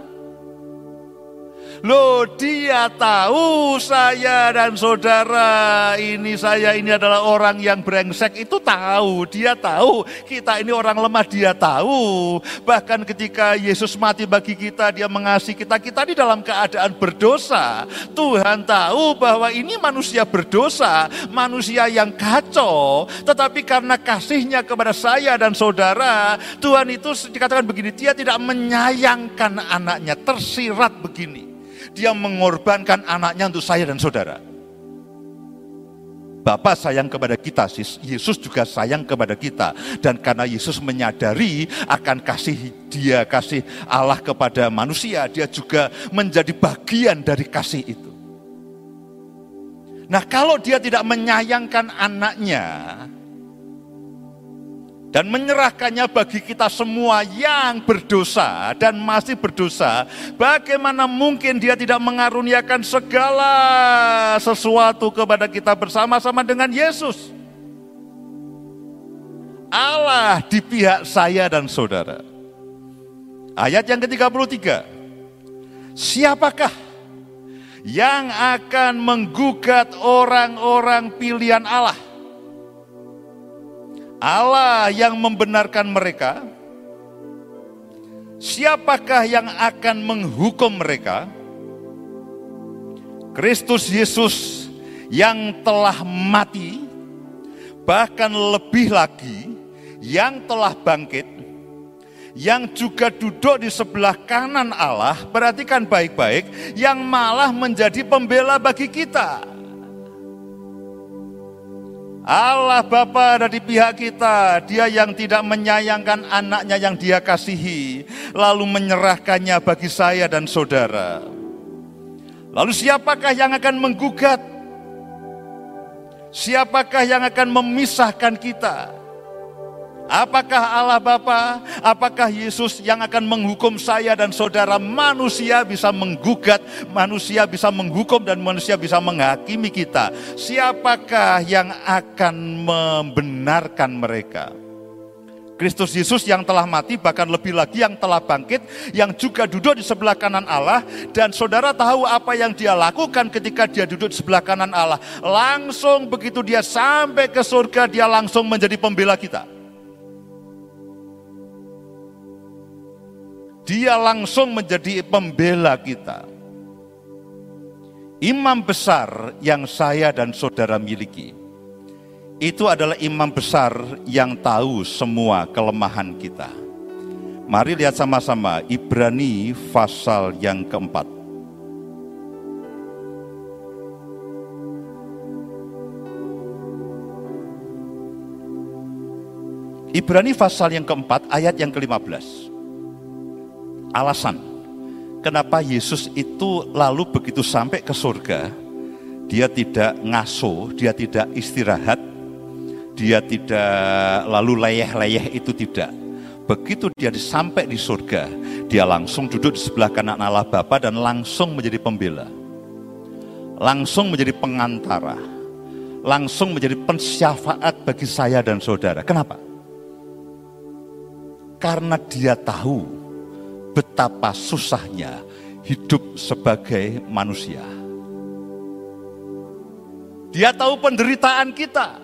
[SPEAKER 1] Loh dia tahu saya dan saudara ini saya ini adalah orang yang brengsek itu tahu. Dia tahu kita ini orang lemah dia tahu. Bahkan ketika Yesus mati bagi kita dia mengasihi kita. Kita di dalam keadaan berdosa. Tuhan tahu bahwa ini manusia berdosa. Manusia yang kacau. Tetapi karena kasihnya kepada saya dan saudara. Tuhan itu dikatakan begini. Dia tidak menyayangkan anaknya. Tersirat begini dia mengorbankan anaknya untuk saya dan saudara. Bapak sayang kepada kita, Yesus juga sayang kepada kita. Dan karena Yesus menyadari akan kasih dia, kasih Allah kepada manusia, dia juga menjadi bagian dari kasih itu. Nah kalau dia tidak menyayangkan anaknya, dan menyerahkannya bagi kita semua yang berdosa dan masih berdosa, bagaimana mungkin dia tidak mengaruniakan segala sesuatu kepada kita bersama-sama dengan Yesus? Allah di pihak saya dan saudara. Ayat yang ke-33. Siapakah yang akan menggugat orang-orang pilihan Allah? Allah yang membenarkan mereka, siapakah yang akan menghukum mereka? Kristus Yesus yang telah mati, bahkan lebih lagi, yang telah bangkit, yang juga duduk di sebelah kanan Allah, perhatikan baik-baik, yang malah menjadi pembela bagi kita. Allah Bapa ada di pihak kita, dia yang tidak menyayangkan anaknya yang dia kasihi, lalu menyerahkannya bagi saya dan saudara. Lalu siapakah yang akan menggugat? Siapakah yang akan memisahkan kita? Apakah Allah Bapa, apakah Yesus yang akan menghukum saya dan saudara? Manusia bisa menggugat, manusia bisa menghukum dan manusia bisa menghakimi kita. Siapakah yang akan membenarkan mereka? Kristus Yesus yang telah mati, bahkan lebih lagi yang telah bangkit, yang juga duduk di sebelah kanan Allah, dan saudara tahu apa yang dia lakukan ketika dia duduk di sebelah kanan Allah. Langsung begitu dia sampai ke surga, dia langsung menjadi pembela kita. Dia langsung menjadi pembela kita. Imam besar yang saya dan saudara miliki, itu adalah imam besar yang tahu semua kelemahan kita. Mari lihat sama-sama Ibrani pasal yang keempat. Ibrani pasal yang keempat ayat yang ke-15 alasan kenapa Yesus itu lalu begitu sampai ke surga, dia tidak ngaso, dia tidak istirahat, dia tidak lalu leyeh-leyeh itu tidak. Begitu dia sampai di surga, dia langsung duduk di sebelah kanan Allah Bapa dan langsung menjadi pembela. Langsung menjadi pengantara. Langsung menjadi pensyafaat bagi saya dan saudara. Kenapa? Karena dia tahu betapa susahnya hidup sebagai manusia. Dia tahu penderitaan kita.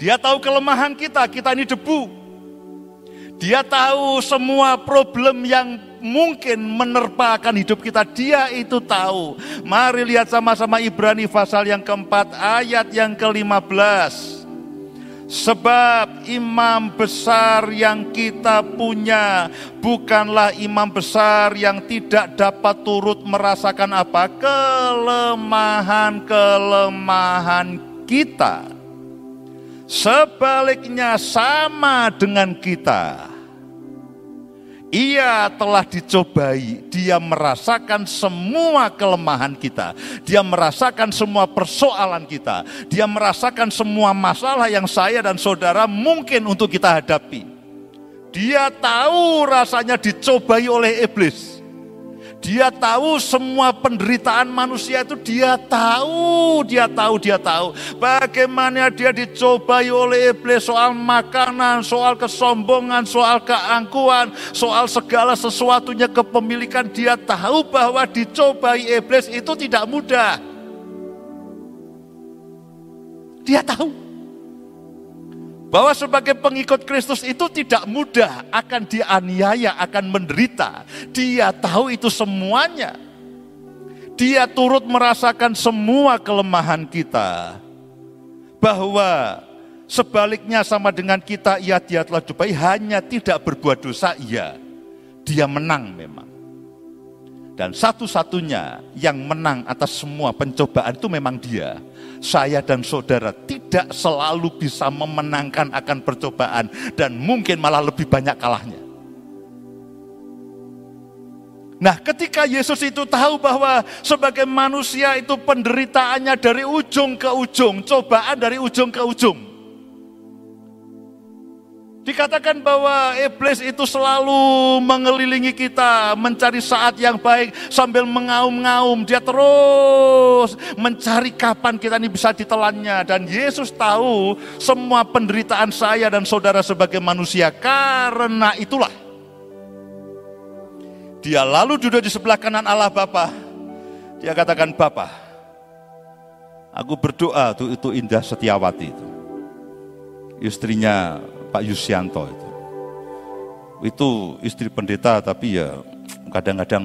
[SPEAKER 1] Dia tahu kelemahan kita, kita ini debu. Dia tahu semua problem yang mungkin menerpa akan hidup kita. Dia itu tahu. Mari lihat sama-sama Ibrani pasal yang keempat ayat yang ke-15. Sebab imam besar yang kita punya bukanlah imam besar yang tidak dapat turut merasakan apa kelemahan-kelemahan kita. Sebaliknya sama dengan kita ia telah dicobai, dia merasakan semua kelemahan kita, dia merasakan semua persoalan kita, dia merasakan semua masalah yang saya dan saudara mungkin untuk kita hadapi. Dia tahu rasanya dicobai oleh iblis. Dia tahu semua penderitaan manusia itu dia tahu, dia tahu, dia tahu. Bagaimana dia dicobai oleh iblis soal makanan, soal kesombongan, soal keangkuhan, soal segala sesuatunya kepemilikan. Dia tahu bahwa dicobai iblis itu tidak mudah. Dia tahu bahwa sebagai pengikut Kristus itu tidak mudah, akan dianiaya, akan menderita. Dia tahu itu semuanya. Dia turut merasakan semua kelemahan kita. Bahwa sebaliknya sama dengan kita, ia dia telah cobai hanya tidak berbuat dosa, iya. Dia menang memang. Dan satu-satunya yang menang atas semua pencobaan itu memang dia saya dan saudara tidak selalu bisa memenangkan akan percobaan dan mungkin malah lebih banyak kalahnya. Nah, ketika Yesus itu tahu bahwa sebagai manusia itu penderitaannya dari ujung ke ujung, cobaan dari ujung ke ujung. Dikatakan bahwa iblis itu selalu mengelilingi kita, mencari saat yang baik sambil mengaum-ngaum. Dia terus mencari kapan kita ini bisa ditelannya. Dan Yesus tahu semua penderitaan saya dan saudara sebagai manusia. Karena itulah. Dia lalu duduk di sebelah kanan Allah Bapa. Dia katakan, Bapa, aku berdoa untuk itu Indah Setiawati itu. Istrinya Pak Yusianto itu. Itu istri pendeta tapi ya kadang-kadang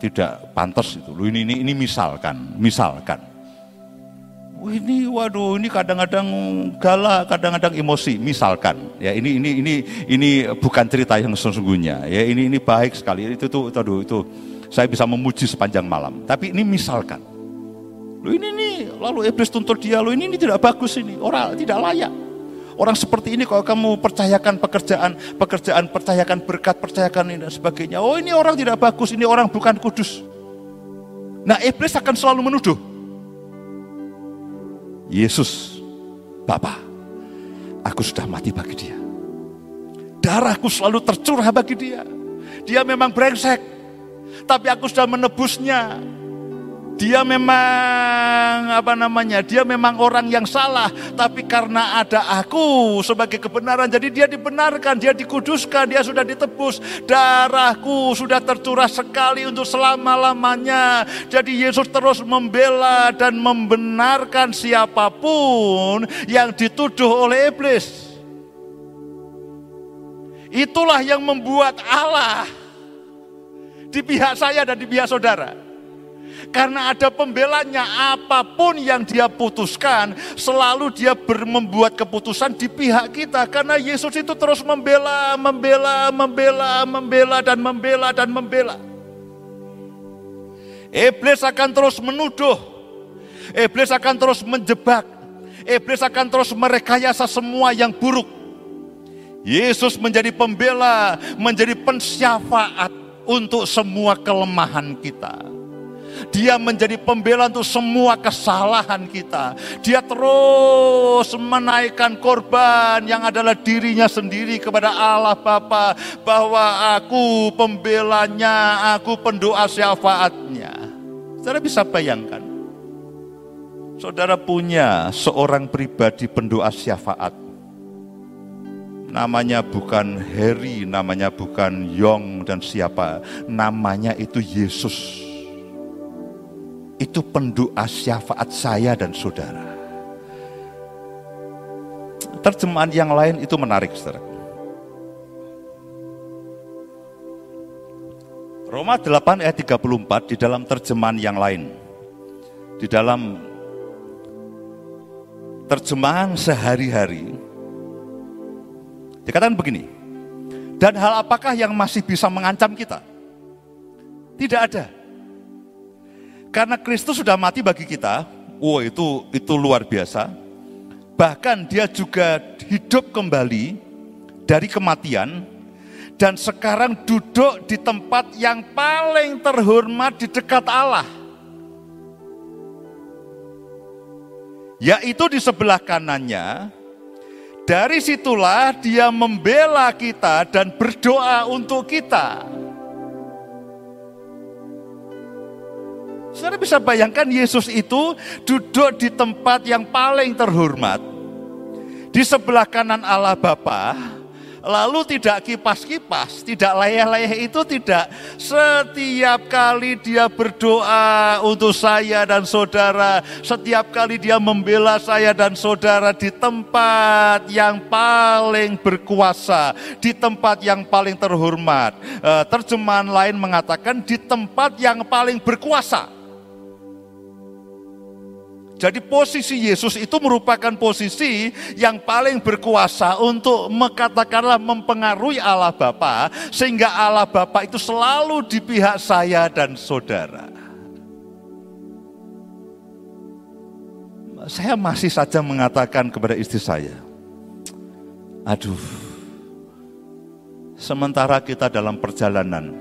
[SPEAKER 1] tidak pantas itu. Lu ini, ini ini misalkan, misalkan. ini waduh ini kadang-kadang galak, kadang-kadang emosi, misalkan. Ya ini ini ini ini bukan cerita yang sesungguhnya. Ya ini ini baik sekali. Itu tuh aduh itu saya bisa memuji sepanjang malam. Tapi ini misalkan. Lu ini nih, lalu iblis tuntut dia, lu ini, ini tidak bagus ini, orang tidak layak. Orang seperti ini kalau kamu percayakan pekerjaan, pekerjaan, percayakan berkat, percayakan ini dan sebagainya. Oh ini orang tidak bagus, ini orang bukan kudus. Nah iblis akan selalu menuduh. Yesus, Bapa, aku sudah mati bagi dia. Darahku selalu tercurah bagi dia. Dia memang brengsek, tapi aku sudah menebusnya. Dia memang apa namanya? Dia memang orang yang salah, tapi karena ada aku sebagai kebenaran, jadi dia dibenarkan, dia dikuduskan, dia sudah ditebus. Darahku sudah tercurah sekali untuk selama-lamanya. Jadi Yesus terus membela dan membenarkan siapa pun yang dituduh oleh iblis. Itulah yang membuat Allah di pihak saya dan di pihak saudara. Karena ada pembelanya, apa pun yang dia putuskan, selalu dia membuat keputusan di pihak kita. Karena Yesus itu terus membela, membela, membela, membela, dan membela, dan membela. Iblis akan terus menuduh. Iblis akan terus menjebak. Iblis akan terus merekayasa semua yang buruk. Yesus menjadi pembela, menjadi pensyafaat untuk semua kelemahan kita. Dia menjadi pembela untuk semua kesalahan kita. Dia terus menaikkan korban yang adalah dirinya sendiri kepada Allah Bapa bahwa aku pembelanya, aku pendoa syafaatnya. Saudara bisa bayangkan. Saudara punya seorang pribadi pendoa syafaat. Namanya bukan Harry, namanya bukan Yong dan siapa. Namanya itu Yesus. Itu pendoa syafaat saya dan saudara. Terjemahan yang lain itu menarik, saudara. Roma 8 ayat 34 di dalam terjemahan yang lain. Di dalam terjemahan sehari-hari, dikatakan begini, dan hal apakah yang masih bisa mengancam kita? Tidak ada. Karena Kristus sudah mati bagi kita, oh itu itu luar biasa. Bahkan dia juga hidup kembali dari kematian, dan sekarang duduk di tempat yang paling terhormat di dekat Allah. Yaitu di sebelah kanannya, dari situlah dia membela kita dan berdoa untuk kita. Saudara bisa bayangkan Yesus itu duduk di tempat yang paling terhormat. Di sebelah kanan Allah Bapa, Lalu tidak kipas-kipas, tidak layah-layah itu tidak. Setiap kali dia berdoa untuk saya dan saudara, setiap kali dia membela saya dan saudara di tempat yang paling berkuasa, di tempat yang paling terhormat. Eh, terjemahan lain mengatakan di tempat yang paling berkuasa. Jadi posisi Yesus itu merupakan posisi yang paling berkuasa untuk mengatakanlah mempengaruhi Allah Bapa sehingga Allah Bapa itu selalu di pihak saya dan saudara. Saya masih saja mengatakan kepada istri saya, aduh, sementara kita dalam perjalanan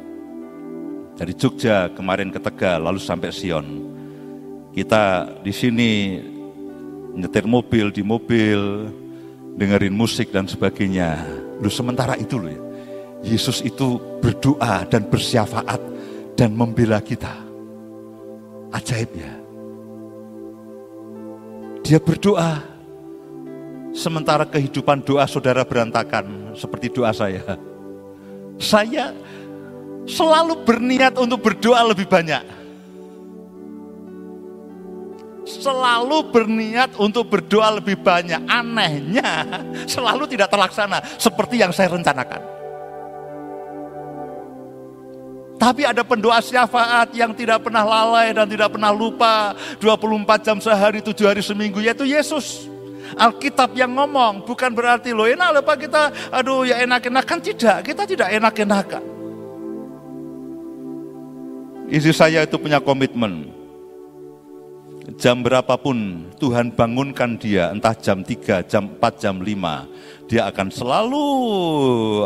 [SPEAKER 1] dari Jogja kemarin ke Tegal lalu sampai Sion, kita di sini nyetir mobil di mobil, dengerin musik dan sebagainya. Lu sementara itu loh ya. Yesus itu berdoa dan bersyafaat dan membela kita. Ajaib ya. Dia berdoa sementara kehidupan doa saudara berantakan seperti doa saya. Saya selalu berniat untuk berdoa lebih banyak selalu berniat untuk berdoa lebih banyak. Anehnya selalu tidak terlaksana seperti yang saya rencanakan. Tapi ada pendoa syafaat yang tidak pernah lalai dan tidak pernah lupa 24 jam sehari, 7 hari seminggu yaitu Yesus. Alkitab yang ngomong bukan berarti lo enak lupa kita aduh ya enak-enakan tidak, kita tidak enak-enakan. Isi saya itu punya komitmen jam berapapun Tuhan bangunkan dia, entah jam 3, jam 4, jam 5, dia akan selalu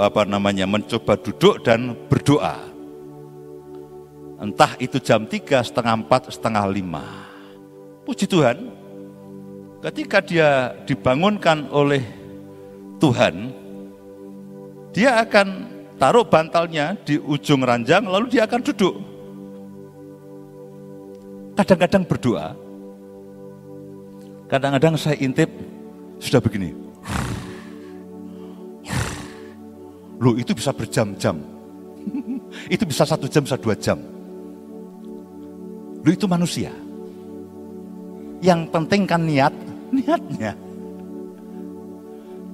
[SPEAKER 1] apa namanya mencoba duduk dan berdoa. Entah itu jam 3, setengah 4, setengah 5. Puji Tuhan, ketika dia dibangunkan oleh Tuhan, dia akan taruh bantalnya di ujung ranjang, lalu dia akan duduk. Kadang-kadang berdoa, Kadang-kadang saya intip sudah begini. Loh itu bisa berjam-jam. itu bisa satu jam, bisa dua jam. Loh itu manusia. Yang penting kan niat, niatnya.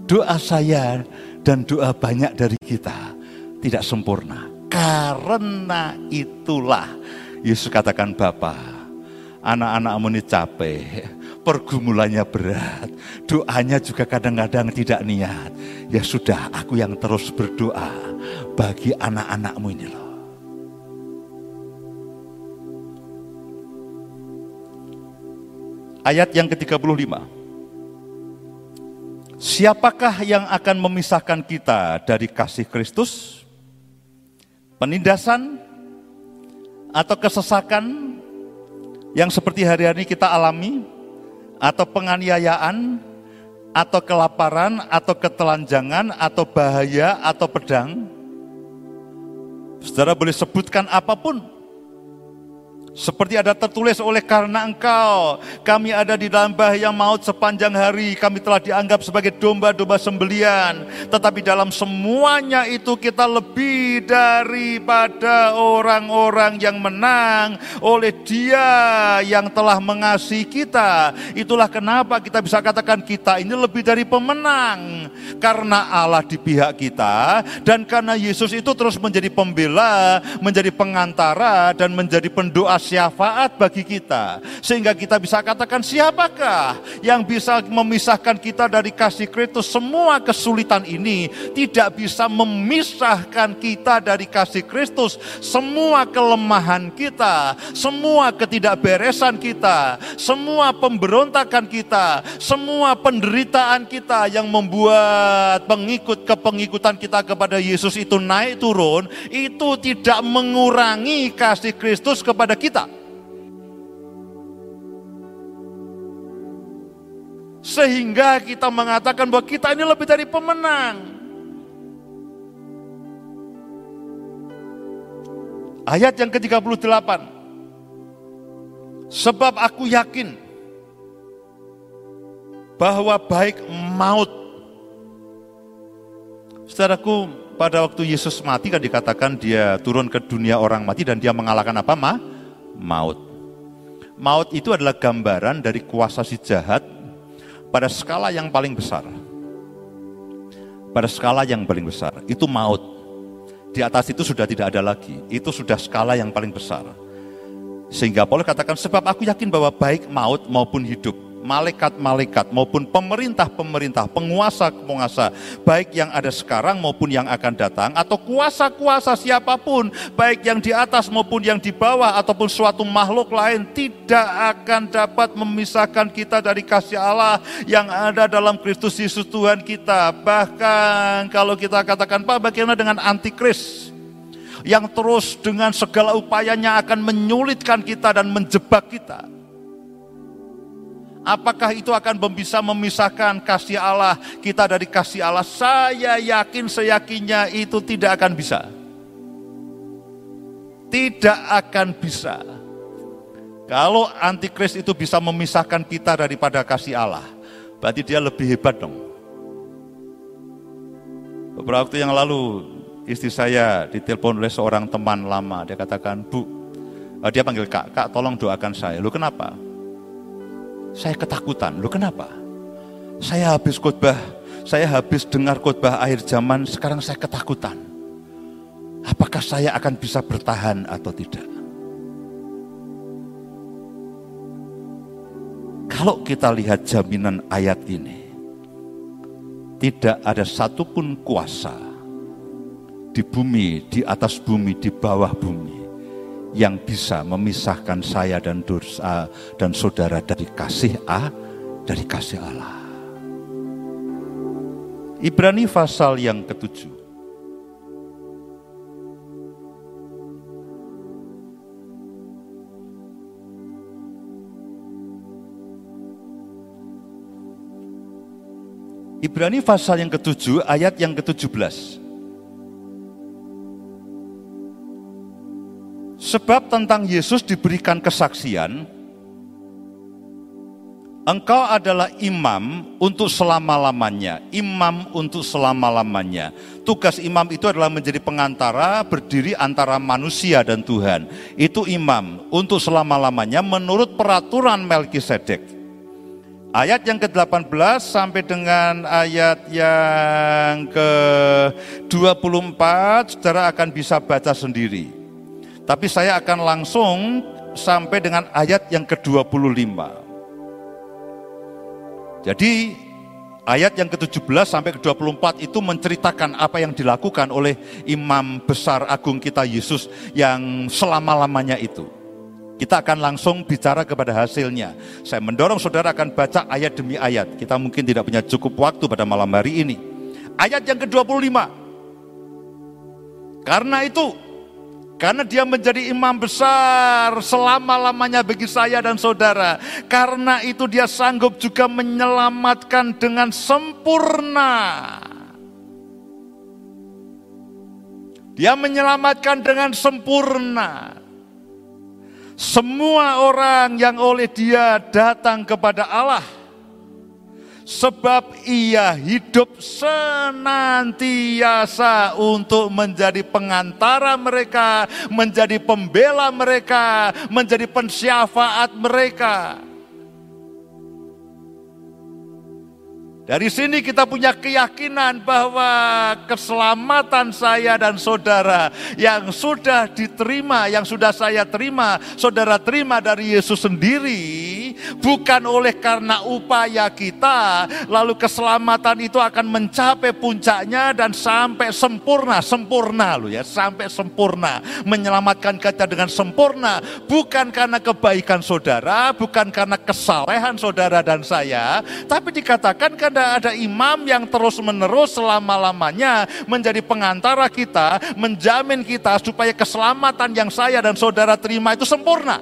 [SPEAKER 1] Doa saya dan doa banyak dari kita tidak sempurna. Karena itulah Yesus katakan Bapa, anak-anakmu ini capek, pergumulannya berat, doanya juga kadang-kadang tidak niat. Ya sudah, aku yang terus berdoa bagi anak-anakmu ini loh. Ayat yang ke-35. Siapakah yang akan memisahkan kita dari kasih Kristus? Penindasan atau kesesakan yang seperti hari-hari kita alami? Atau penganiayaan, atau kelaparan, atau ketelanjangan, atau bahaya, atau pedang. Saudara boleh sebutkan apa pun. Seperti ada tertulis oleh karena engkau, kami ada di dalam bahaya maut sepanjang hari, kami telah dianggap sebagai domba-domba sembelian. Tetapi dalam semuanya itu kita lebih daripada orang-orang yang menang oleh dia yang telah mengasihi kita. Itulah kenapa kita bisa katakan kita ini lebih dari pemenang. Karena Allah di pihak kita dan karena Yesus itu terus menjadi pembela, menjadi pengantara dan menjadi pendoa syafaat bagi kita. Sehingga kita bisa katakan siapakah yang bisa memisahkan kita dari kasih Kristus. Semua kesulitan ini tidak bisa memisahkan kita dari kasih Kristus. Semua kelemahan kita, semua ketidakberesan kita, semua pemberontakan kita, semua penderitaan kita yang membuat pengikut kepengikutan kita kepada Yesus itu naik turun, itu tidak mengurangi kasih Kristus kepada kita Sehingga kita mengatakan bahwa kita ini lebih dari pemenang. Ayat yang ke-38. Sebab aku yakin bahwa baik maut. Saudaraku, pada waktu Yesus mati kan dikatakan dia turun ke dunia orang mati dan dia mengalahkan apa? Ma? Maut. Maut itu adalah gambaran dari kuasa si jahat pada skala yang paling besar. Pada skala yang paling besar, itu maut. Di atas itu sudah tidak ada lagi, itu sudah skala yang paling besar. Sehingga Paulus katakan, sebab aku yakin bahwa baik maut maupun hidup, malaikat-malaikat maupun pemerintah-pemerintah, penguasa-penguasa, baik yang ada sekarang maupun yang akan datang, atau kuasa-kuasa siapa pun, baik yang di atas maupun yang di bawah, ataupun suatu makhluk lain, tidak akan dapat memisahkan kita dari kasih Allah yang ada dalam Kristus Yesus Tuhan kita. Bahkan kalau kita katakan, Pak bagaimana dengan antikris? yang terus dengan segala upayanya akan menyulitkan kita dan menjebak kita Apakah itu akan bisa memisahkan kasih Allah kita dari kasih Allah? Saya yakin seyakinnya itu tidak akan bisa. Tidak akan bisa. Kalau antikris itu bisa memisahkan kita daripada kasih Allah, berarti dia lebih hebat dong. Beberapa waktu yang lalu istri saya ditelepon oleh seorang teman lama, dia katakan, "Bu, eh, dia panggil Kak, Kak tolong doakan saya." Lu kenapa? Saya ketakutan. Loh kenapa? Saya habis khotbah, saya habis dengar khotbah akhir zaman, sekarang saya ketakutan. Apakah saya akan bisa bertahan atau tidak? Kalau kita lihat jaminan ayat ini, tidak ada satupun kuasa di bumi, di atas bumi, di bawah bumi yang bisa memisahkan saya dan dosa dan saudara dari kasih A, dari kasih Allah. Ibrani pasal yang ketujuh. Ibrani pasal yang ketujuh ayat yang ketujuh belas. Sebab tentang Yesus diberikan kesaksian, engkau adalah imam untuk selama-lamanya, imam untuk selama-lamanya. Tugas imam itu adalah menjadi pengantara berdiri antara manusia dan Tuhan. Itu imam untuk selama-lamanya menurut peraturan Melkisedek. Ayat yang ke-18 sampai dengan ayat yang ke-24 saudara akan bisa baca sendiri. Tapi saya akan langsung sampai dengan ayat yang ke-25. Jadi ayat yang ke-17 sampai ke-24 itu menceritakan apa yang dilakukan oleh imam besar agung kita Yesus yang selama-lamanya itu. Kita akan langsung bicara kepada hasilnya. Saya mendorong saudara akan baca ayat demi ayat. Kita mungkin tidak punya cukup waktu pada malam hari ini. Ayat yang ke-25. Karena itu karena dia menjadi imam besar selama-lamanya bagi saya dan saudara. Karena itu dia sanggup juga menyelamatkan dengan sempurna. Dia menyelamatkan dengan sempurna. Semua orang yang oleh dia datang kepada Allah sebab ia hidup senantiasa untuk menjadi pengantara mereka, menjadi pembela mereka, menjadi pensyafaat mereka. Dari sini kita punya keyakinan bahwa keselamatan saya dan saudara yang sudah diterima, yang sudah saya terima, saudara terima dari Yesus sendiri, bukan oleh karena upaya kita, lalu keselamatan itu akan mencapai puncaknya dan sampai sempurna, sempurna loh ya, sampai sempurna, menyelamatkan kita dengan sempurna, bukan karena kebaikan saudara, bukan karena kesalehan saudara dan saya, tapi dikatakan karena ada, ada imam yang terus-menerus selama-lamanya menjadi pengantara kita, menjamin kita supaya keselamatan yang saya dan saudara terima itu sempurna.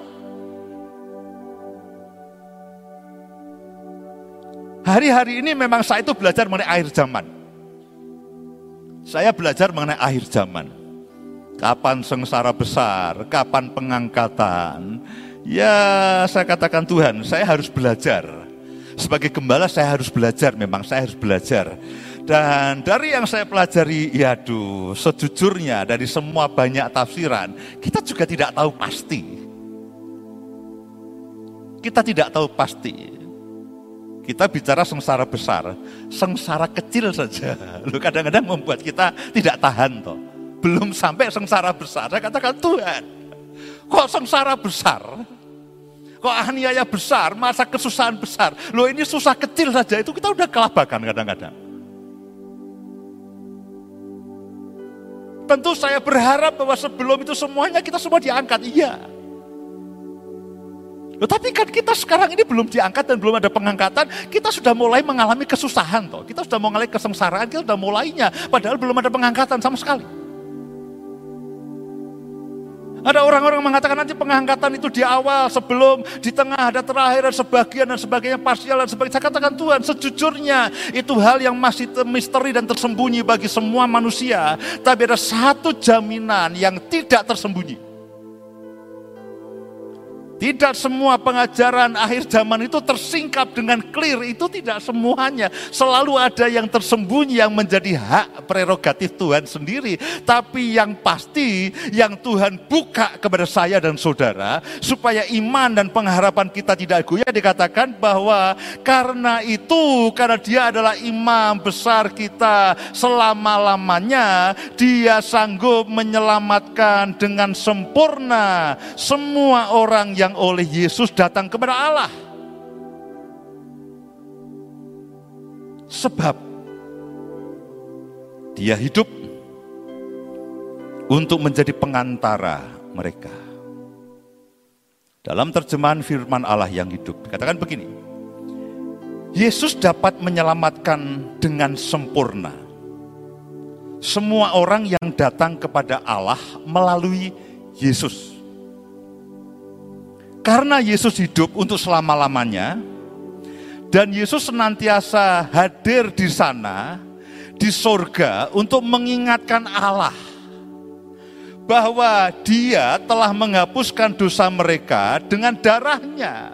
[SPEAKER 1] Hari-hari ini memang saya itu belajar mengenai akhir zaman. Saya belajar mengenai akhir zaman. Kapan sengsara besar, kapan pengangkatan. Ya saya katakan Tuhan, saya harus belajar sebagai gembala saya harus belajar, memang saya harus belajar. Dan dari yang saya pelajari, ya aduh, sejujurnya dari semua banyak tafsiran, kita juga tidak tahu pasti. Kita tidak tahu pasti. Kita bicara sengsara besar, sengsara kecil saja. Lu kadang-kadang membuat kita tidak tahan toh. Belum sampai sengsara besar. Saya katakan Tuhan, kok sengsara besar? Kok aniaya besar, masa kesusahan besar. Loh ini susah kecil saja, itu kita udah kelabakan kadang-kadang. Tentu saya berharap bahwa sebelum itu semuanya kita semua diangkat, iya. Loh, tapi kan kita sekarang ini belum diangkat dan belum ada pengangkatan, kita sudah mulai mengalami kesusahan toh. Kita sudah mengalami kesengsaraan, kita sudah mulainya, padahal belum ada pengangkatan sama sekali. Ada orang-orang mengatakan nanti pengangkatan itu di awal, sebelum, di tengah, ada terakhir, dan sebagian, dan sebagainya, parsial, dan sebagainya. Saya katakan Tuhan, sejujurnya itu hal yang masih misteri dan tersembunyi bagi semua manusia. Tapi ada satu jaminan yang tidak tersembunyi. Tidak semua pengajaran akhir zaman itu tersingkap dengan clear, itu tidak semuanya. Selalu ada yang tersembunyi yang menjadi hak prerogatif Tuhan sendiri. Tapi yang pasti yang Tuhan buka kepada saya dan saudara supaya iman dan pengharapan kita tidak goyah dikatakan bahwa karena itu karena dia adalah imam besar kita selama-lamanya dia sanggup menyelamatkan dengan sempurna semua orang yang yang oleh Yesus datang kepada Allah. Sebab dia hidup untuk menjadi pengantara mereka. Dalam terjemahan firman Allah yang hidup, dikatakan begini. Yesus dapat menyelamatkan dengan sempurna semua orang yang datang kepada Allah melalui Yesus. Karena Yesus hidup untuk selama-lamanya, dan Yesus senantiasa hadir di sana, di sorga, untuk mengingatkan Allah bahwa Dia telah menghapuskan dosa mereka dengan darahnya.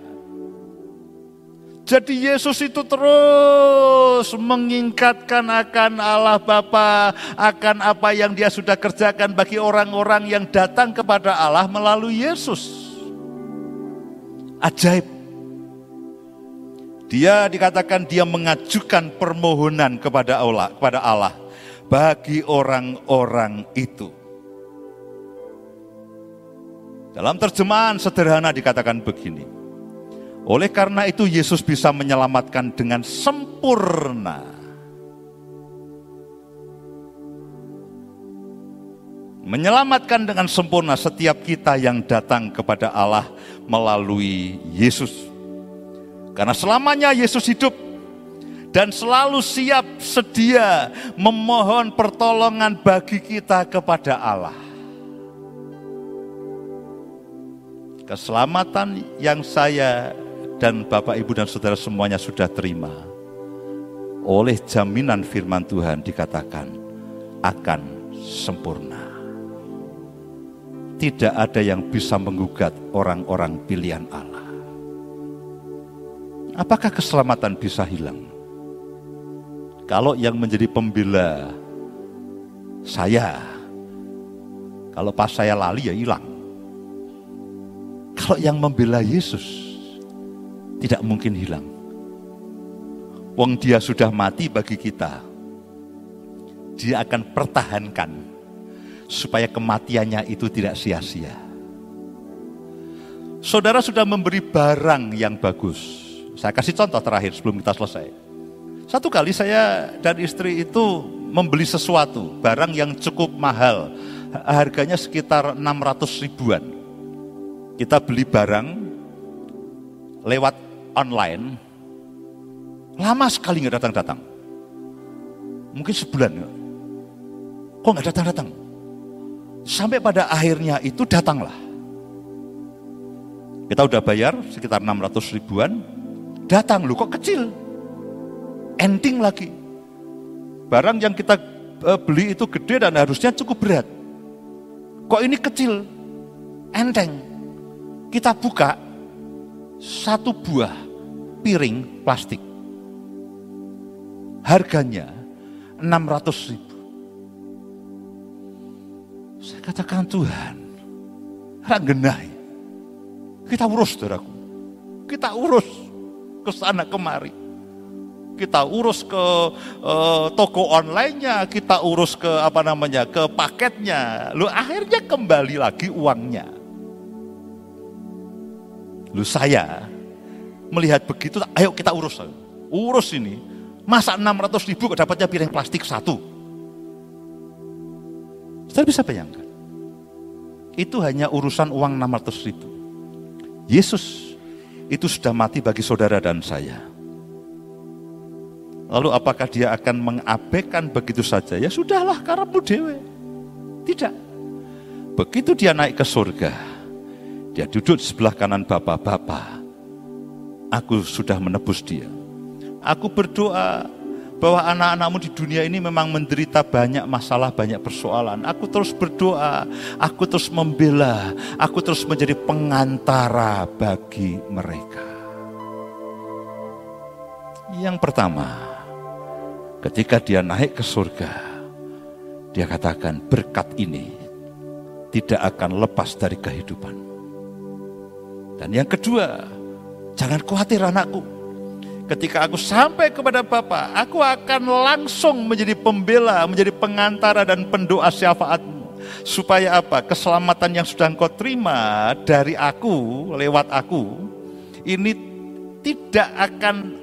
[SPEAKER 1] Jadi Yesus itu terus mengingatkan akan Allah Bapa, akan apa yang dia sudah kerjakan bagi orang-orang yang datang kepada Allah melalui Yesus ajaib. Dia dikatakan dia mengajukan permohonan kepada Allah, kepada Allah bagi orang-orang itu. Dalam terjemahan sederhana dikatakan begini. Oleh karena itu Yesus bisa menyelamatkan dengan sempurna. Menyelamatkan dengan sempurna setiap kita yang datang kepada Allah melalui Yesus. Karena selamanya Yesus hidup dan selalu siap sedia memohon pertolongan bagi kita kepada Allah. Keselamatan yang saya dan Bapak, Ibu, dan Saudara semuanya sudah terima oleh jaminan firman Tuhan dikatakan akan sempurna. Tidak ada yang bisa menggugat orang-orang pilihan Allah. Apakah keselamatan bisa hilang? Kalau yang menjadi pembela saya, kalau pas saya lali ya hilang. Kalau yang membela Yesus tidak mungkin hilang. Wong dia sudah mati bagi kita. Dia akan pertahankan supaya kematiannya itu tidak sia-sia. Saudara sudah memberi barang yang bagus. Saya kasih contoh terakhir sebelum kita selesai. Satu kali saya dan istri itu membeli sesuatu, barang yang cukup mahal. Harganya sekitar 600 ribuan kita beli barang lewat online, lama sekali nggak datang-datang. Mungkin sebulan. Kok nggak datang-datang? Sampai pada akhirnya itu datanglah. Kita udah bayar sekitar 600 ribuan, datang lu kok kecil. Ending lagi. Barang yang kita eh, beli itu gede dan harusnya cukup berat. Kok ini kecil? Enteng kita buka satu buah piring plastik. Harganya 600 ribu. Saya katakan Tuhan, ranggenai. Kita urus saudaraku. Kita urus ke sana kemari. Kita urus ke uh, toko online-nya, kita urus ke apa namanya, ke paketnya. Lu akhirnya kembali lagi uangnya. Lu saya melihat begitu, ayo kita urus. Urus ini. Masa 600 ribu dapatnya piring plastik satu? Saudara bisa bayangkan. Itu hanya urusan uang 600 ribu. Yesus itu sudah mati bagi saudara dan saya. Lalu apakah dia akan mengabaikan begitu saja? Ya sudahlah, karena dewe. Tidak. Begitu dia naik ke surga, dia duduk sebelah kanan Bapak-Bapak. Aku sudah menebus dia. Aku berdoa bahwa anak-anakmu di dunia ini memang menderita banyak masalah, banyak persoalan. Aku terus berdoa, aku terus membela, aku terus menjadi pengantara bagi mereka. Yang pertama, ketika dia naik ke surga, dia katakan berkat ini tidak akan lepas dari kehidupan. Dan yang kedua, jangan khawatir anakku. Ketika aku sampai kepada Bapa, aku akan langsung menjadi pembela, menjadi pengantara dan pendoa syafaatmu. Supaya apa? Keselamatan yang sudah engkau terima dari aku, lewat aku, ini tidak akan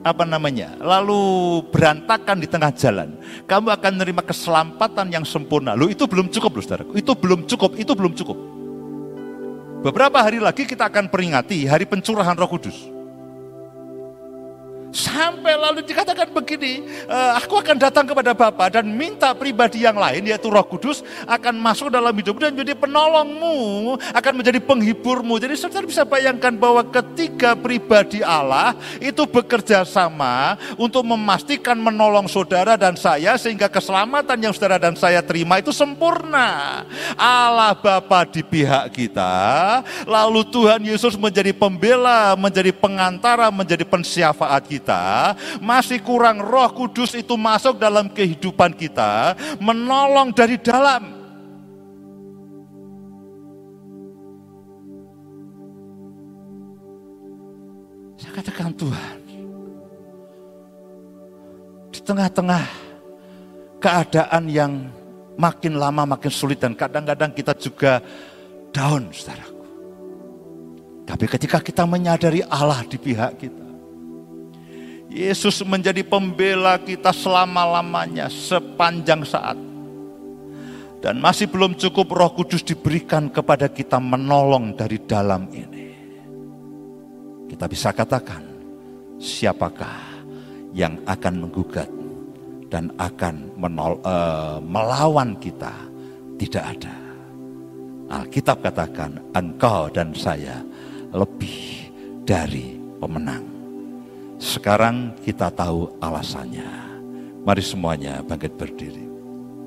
[SPEAKER 1] apa namanya, lalu berantakan di tengah jalan. Kamu akan menerima keselamatan yang sempurna. Lu itu belum cukup, loh, saudaraku. Itu belum cukup, itu belum cukup. Beberapa hari lagi kita akan peringati hari pencurahan roh kudus. Sampai lalu dikatakan begini, e, aku akan datang kepada Bapa dan minta pribadi yang lain yaitu Roh Kudus akan masuk dalam hidup dan menjadi penolongmu, akan menjadi penghiburmu. Jadi saudara bisa bayangkan bahwa ketiga pribadi Allah itu bekerja sama untuk memastikan menolong saudara dan saya sehingga keselamatan yang saudara dan saya terima itu sempurna. Allah Bapa di pihak kita, lalu Tuhan Yesus menjadi pembela, menjadi pengantara, menjadi pensyafaat kita kita, masih kurang roh kudus itu masuk dalam kehidupan kita, menolong dari dalam. Saya katakan Tuhan, di tengah-tengah keadaan yang makin lama makin sulit dan kadang-kadang kita juga down, saudaraku. Tapi ketika kita menyadari Allah di pihak kita, Yesus menjadi pembela kita selama-lamanya sepanjang saat. Dan masih belum cukup roh kudus diberikan kepada kita menolong dari dalam ini. Kita bisa katakan, siapakah yang akan menggugat dan akan menol, uh, melawan kita? Tidak ada. Alkitab katakan, engkau dan saya lebih dari pemenang. Sekarang kita tahu alasannya. Mari semuanya bangkit berdiri.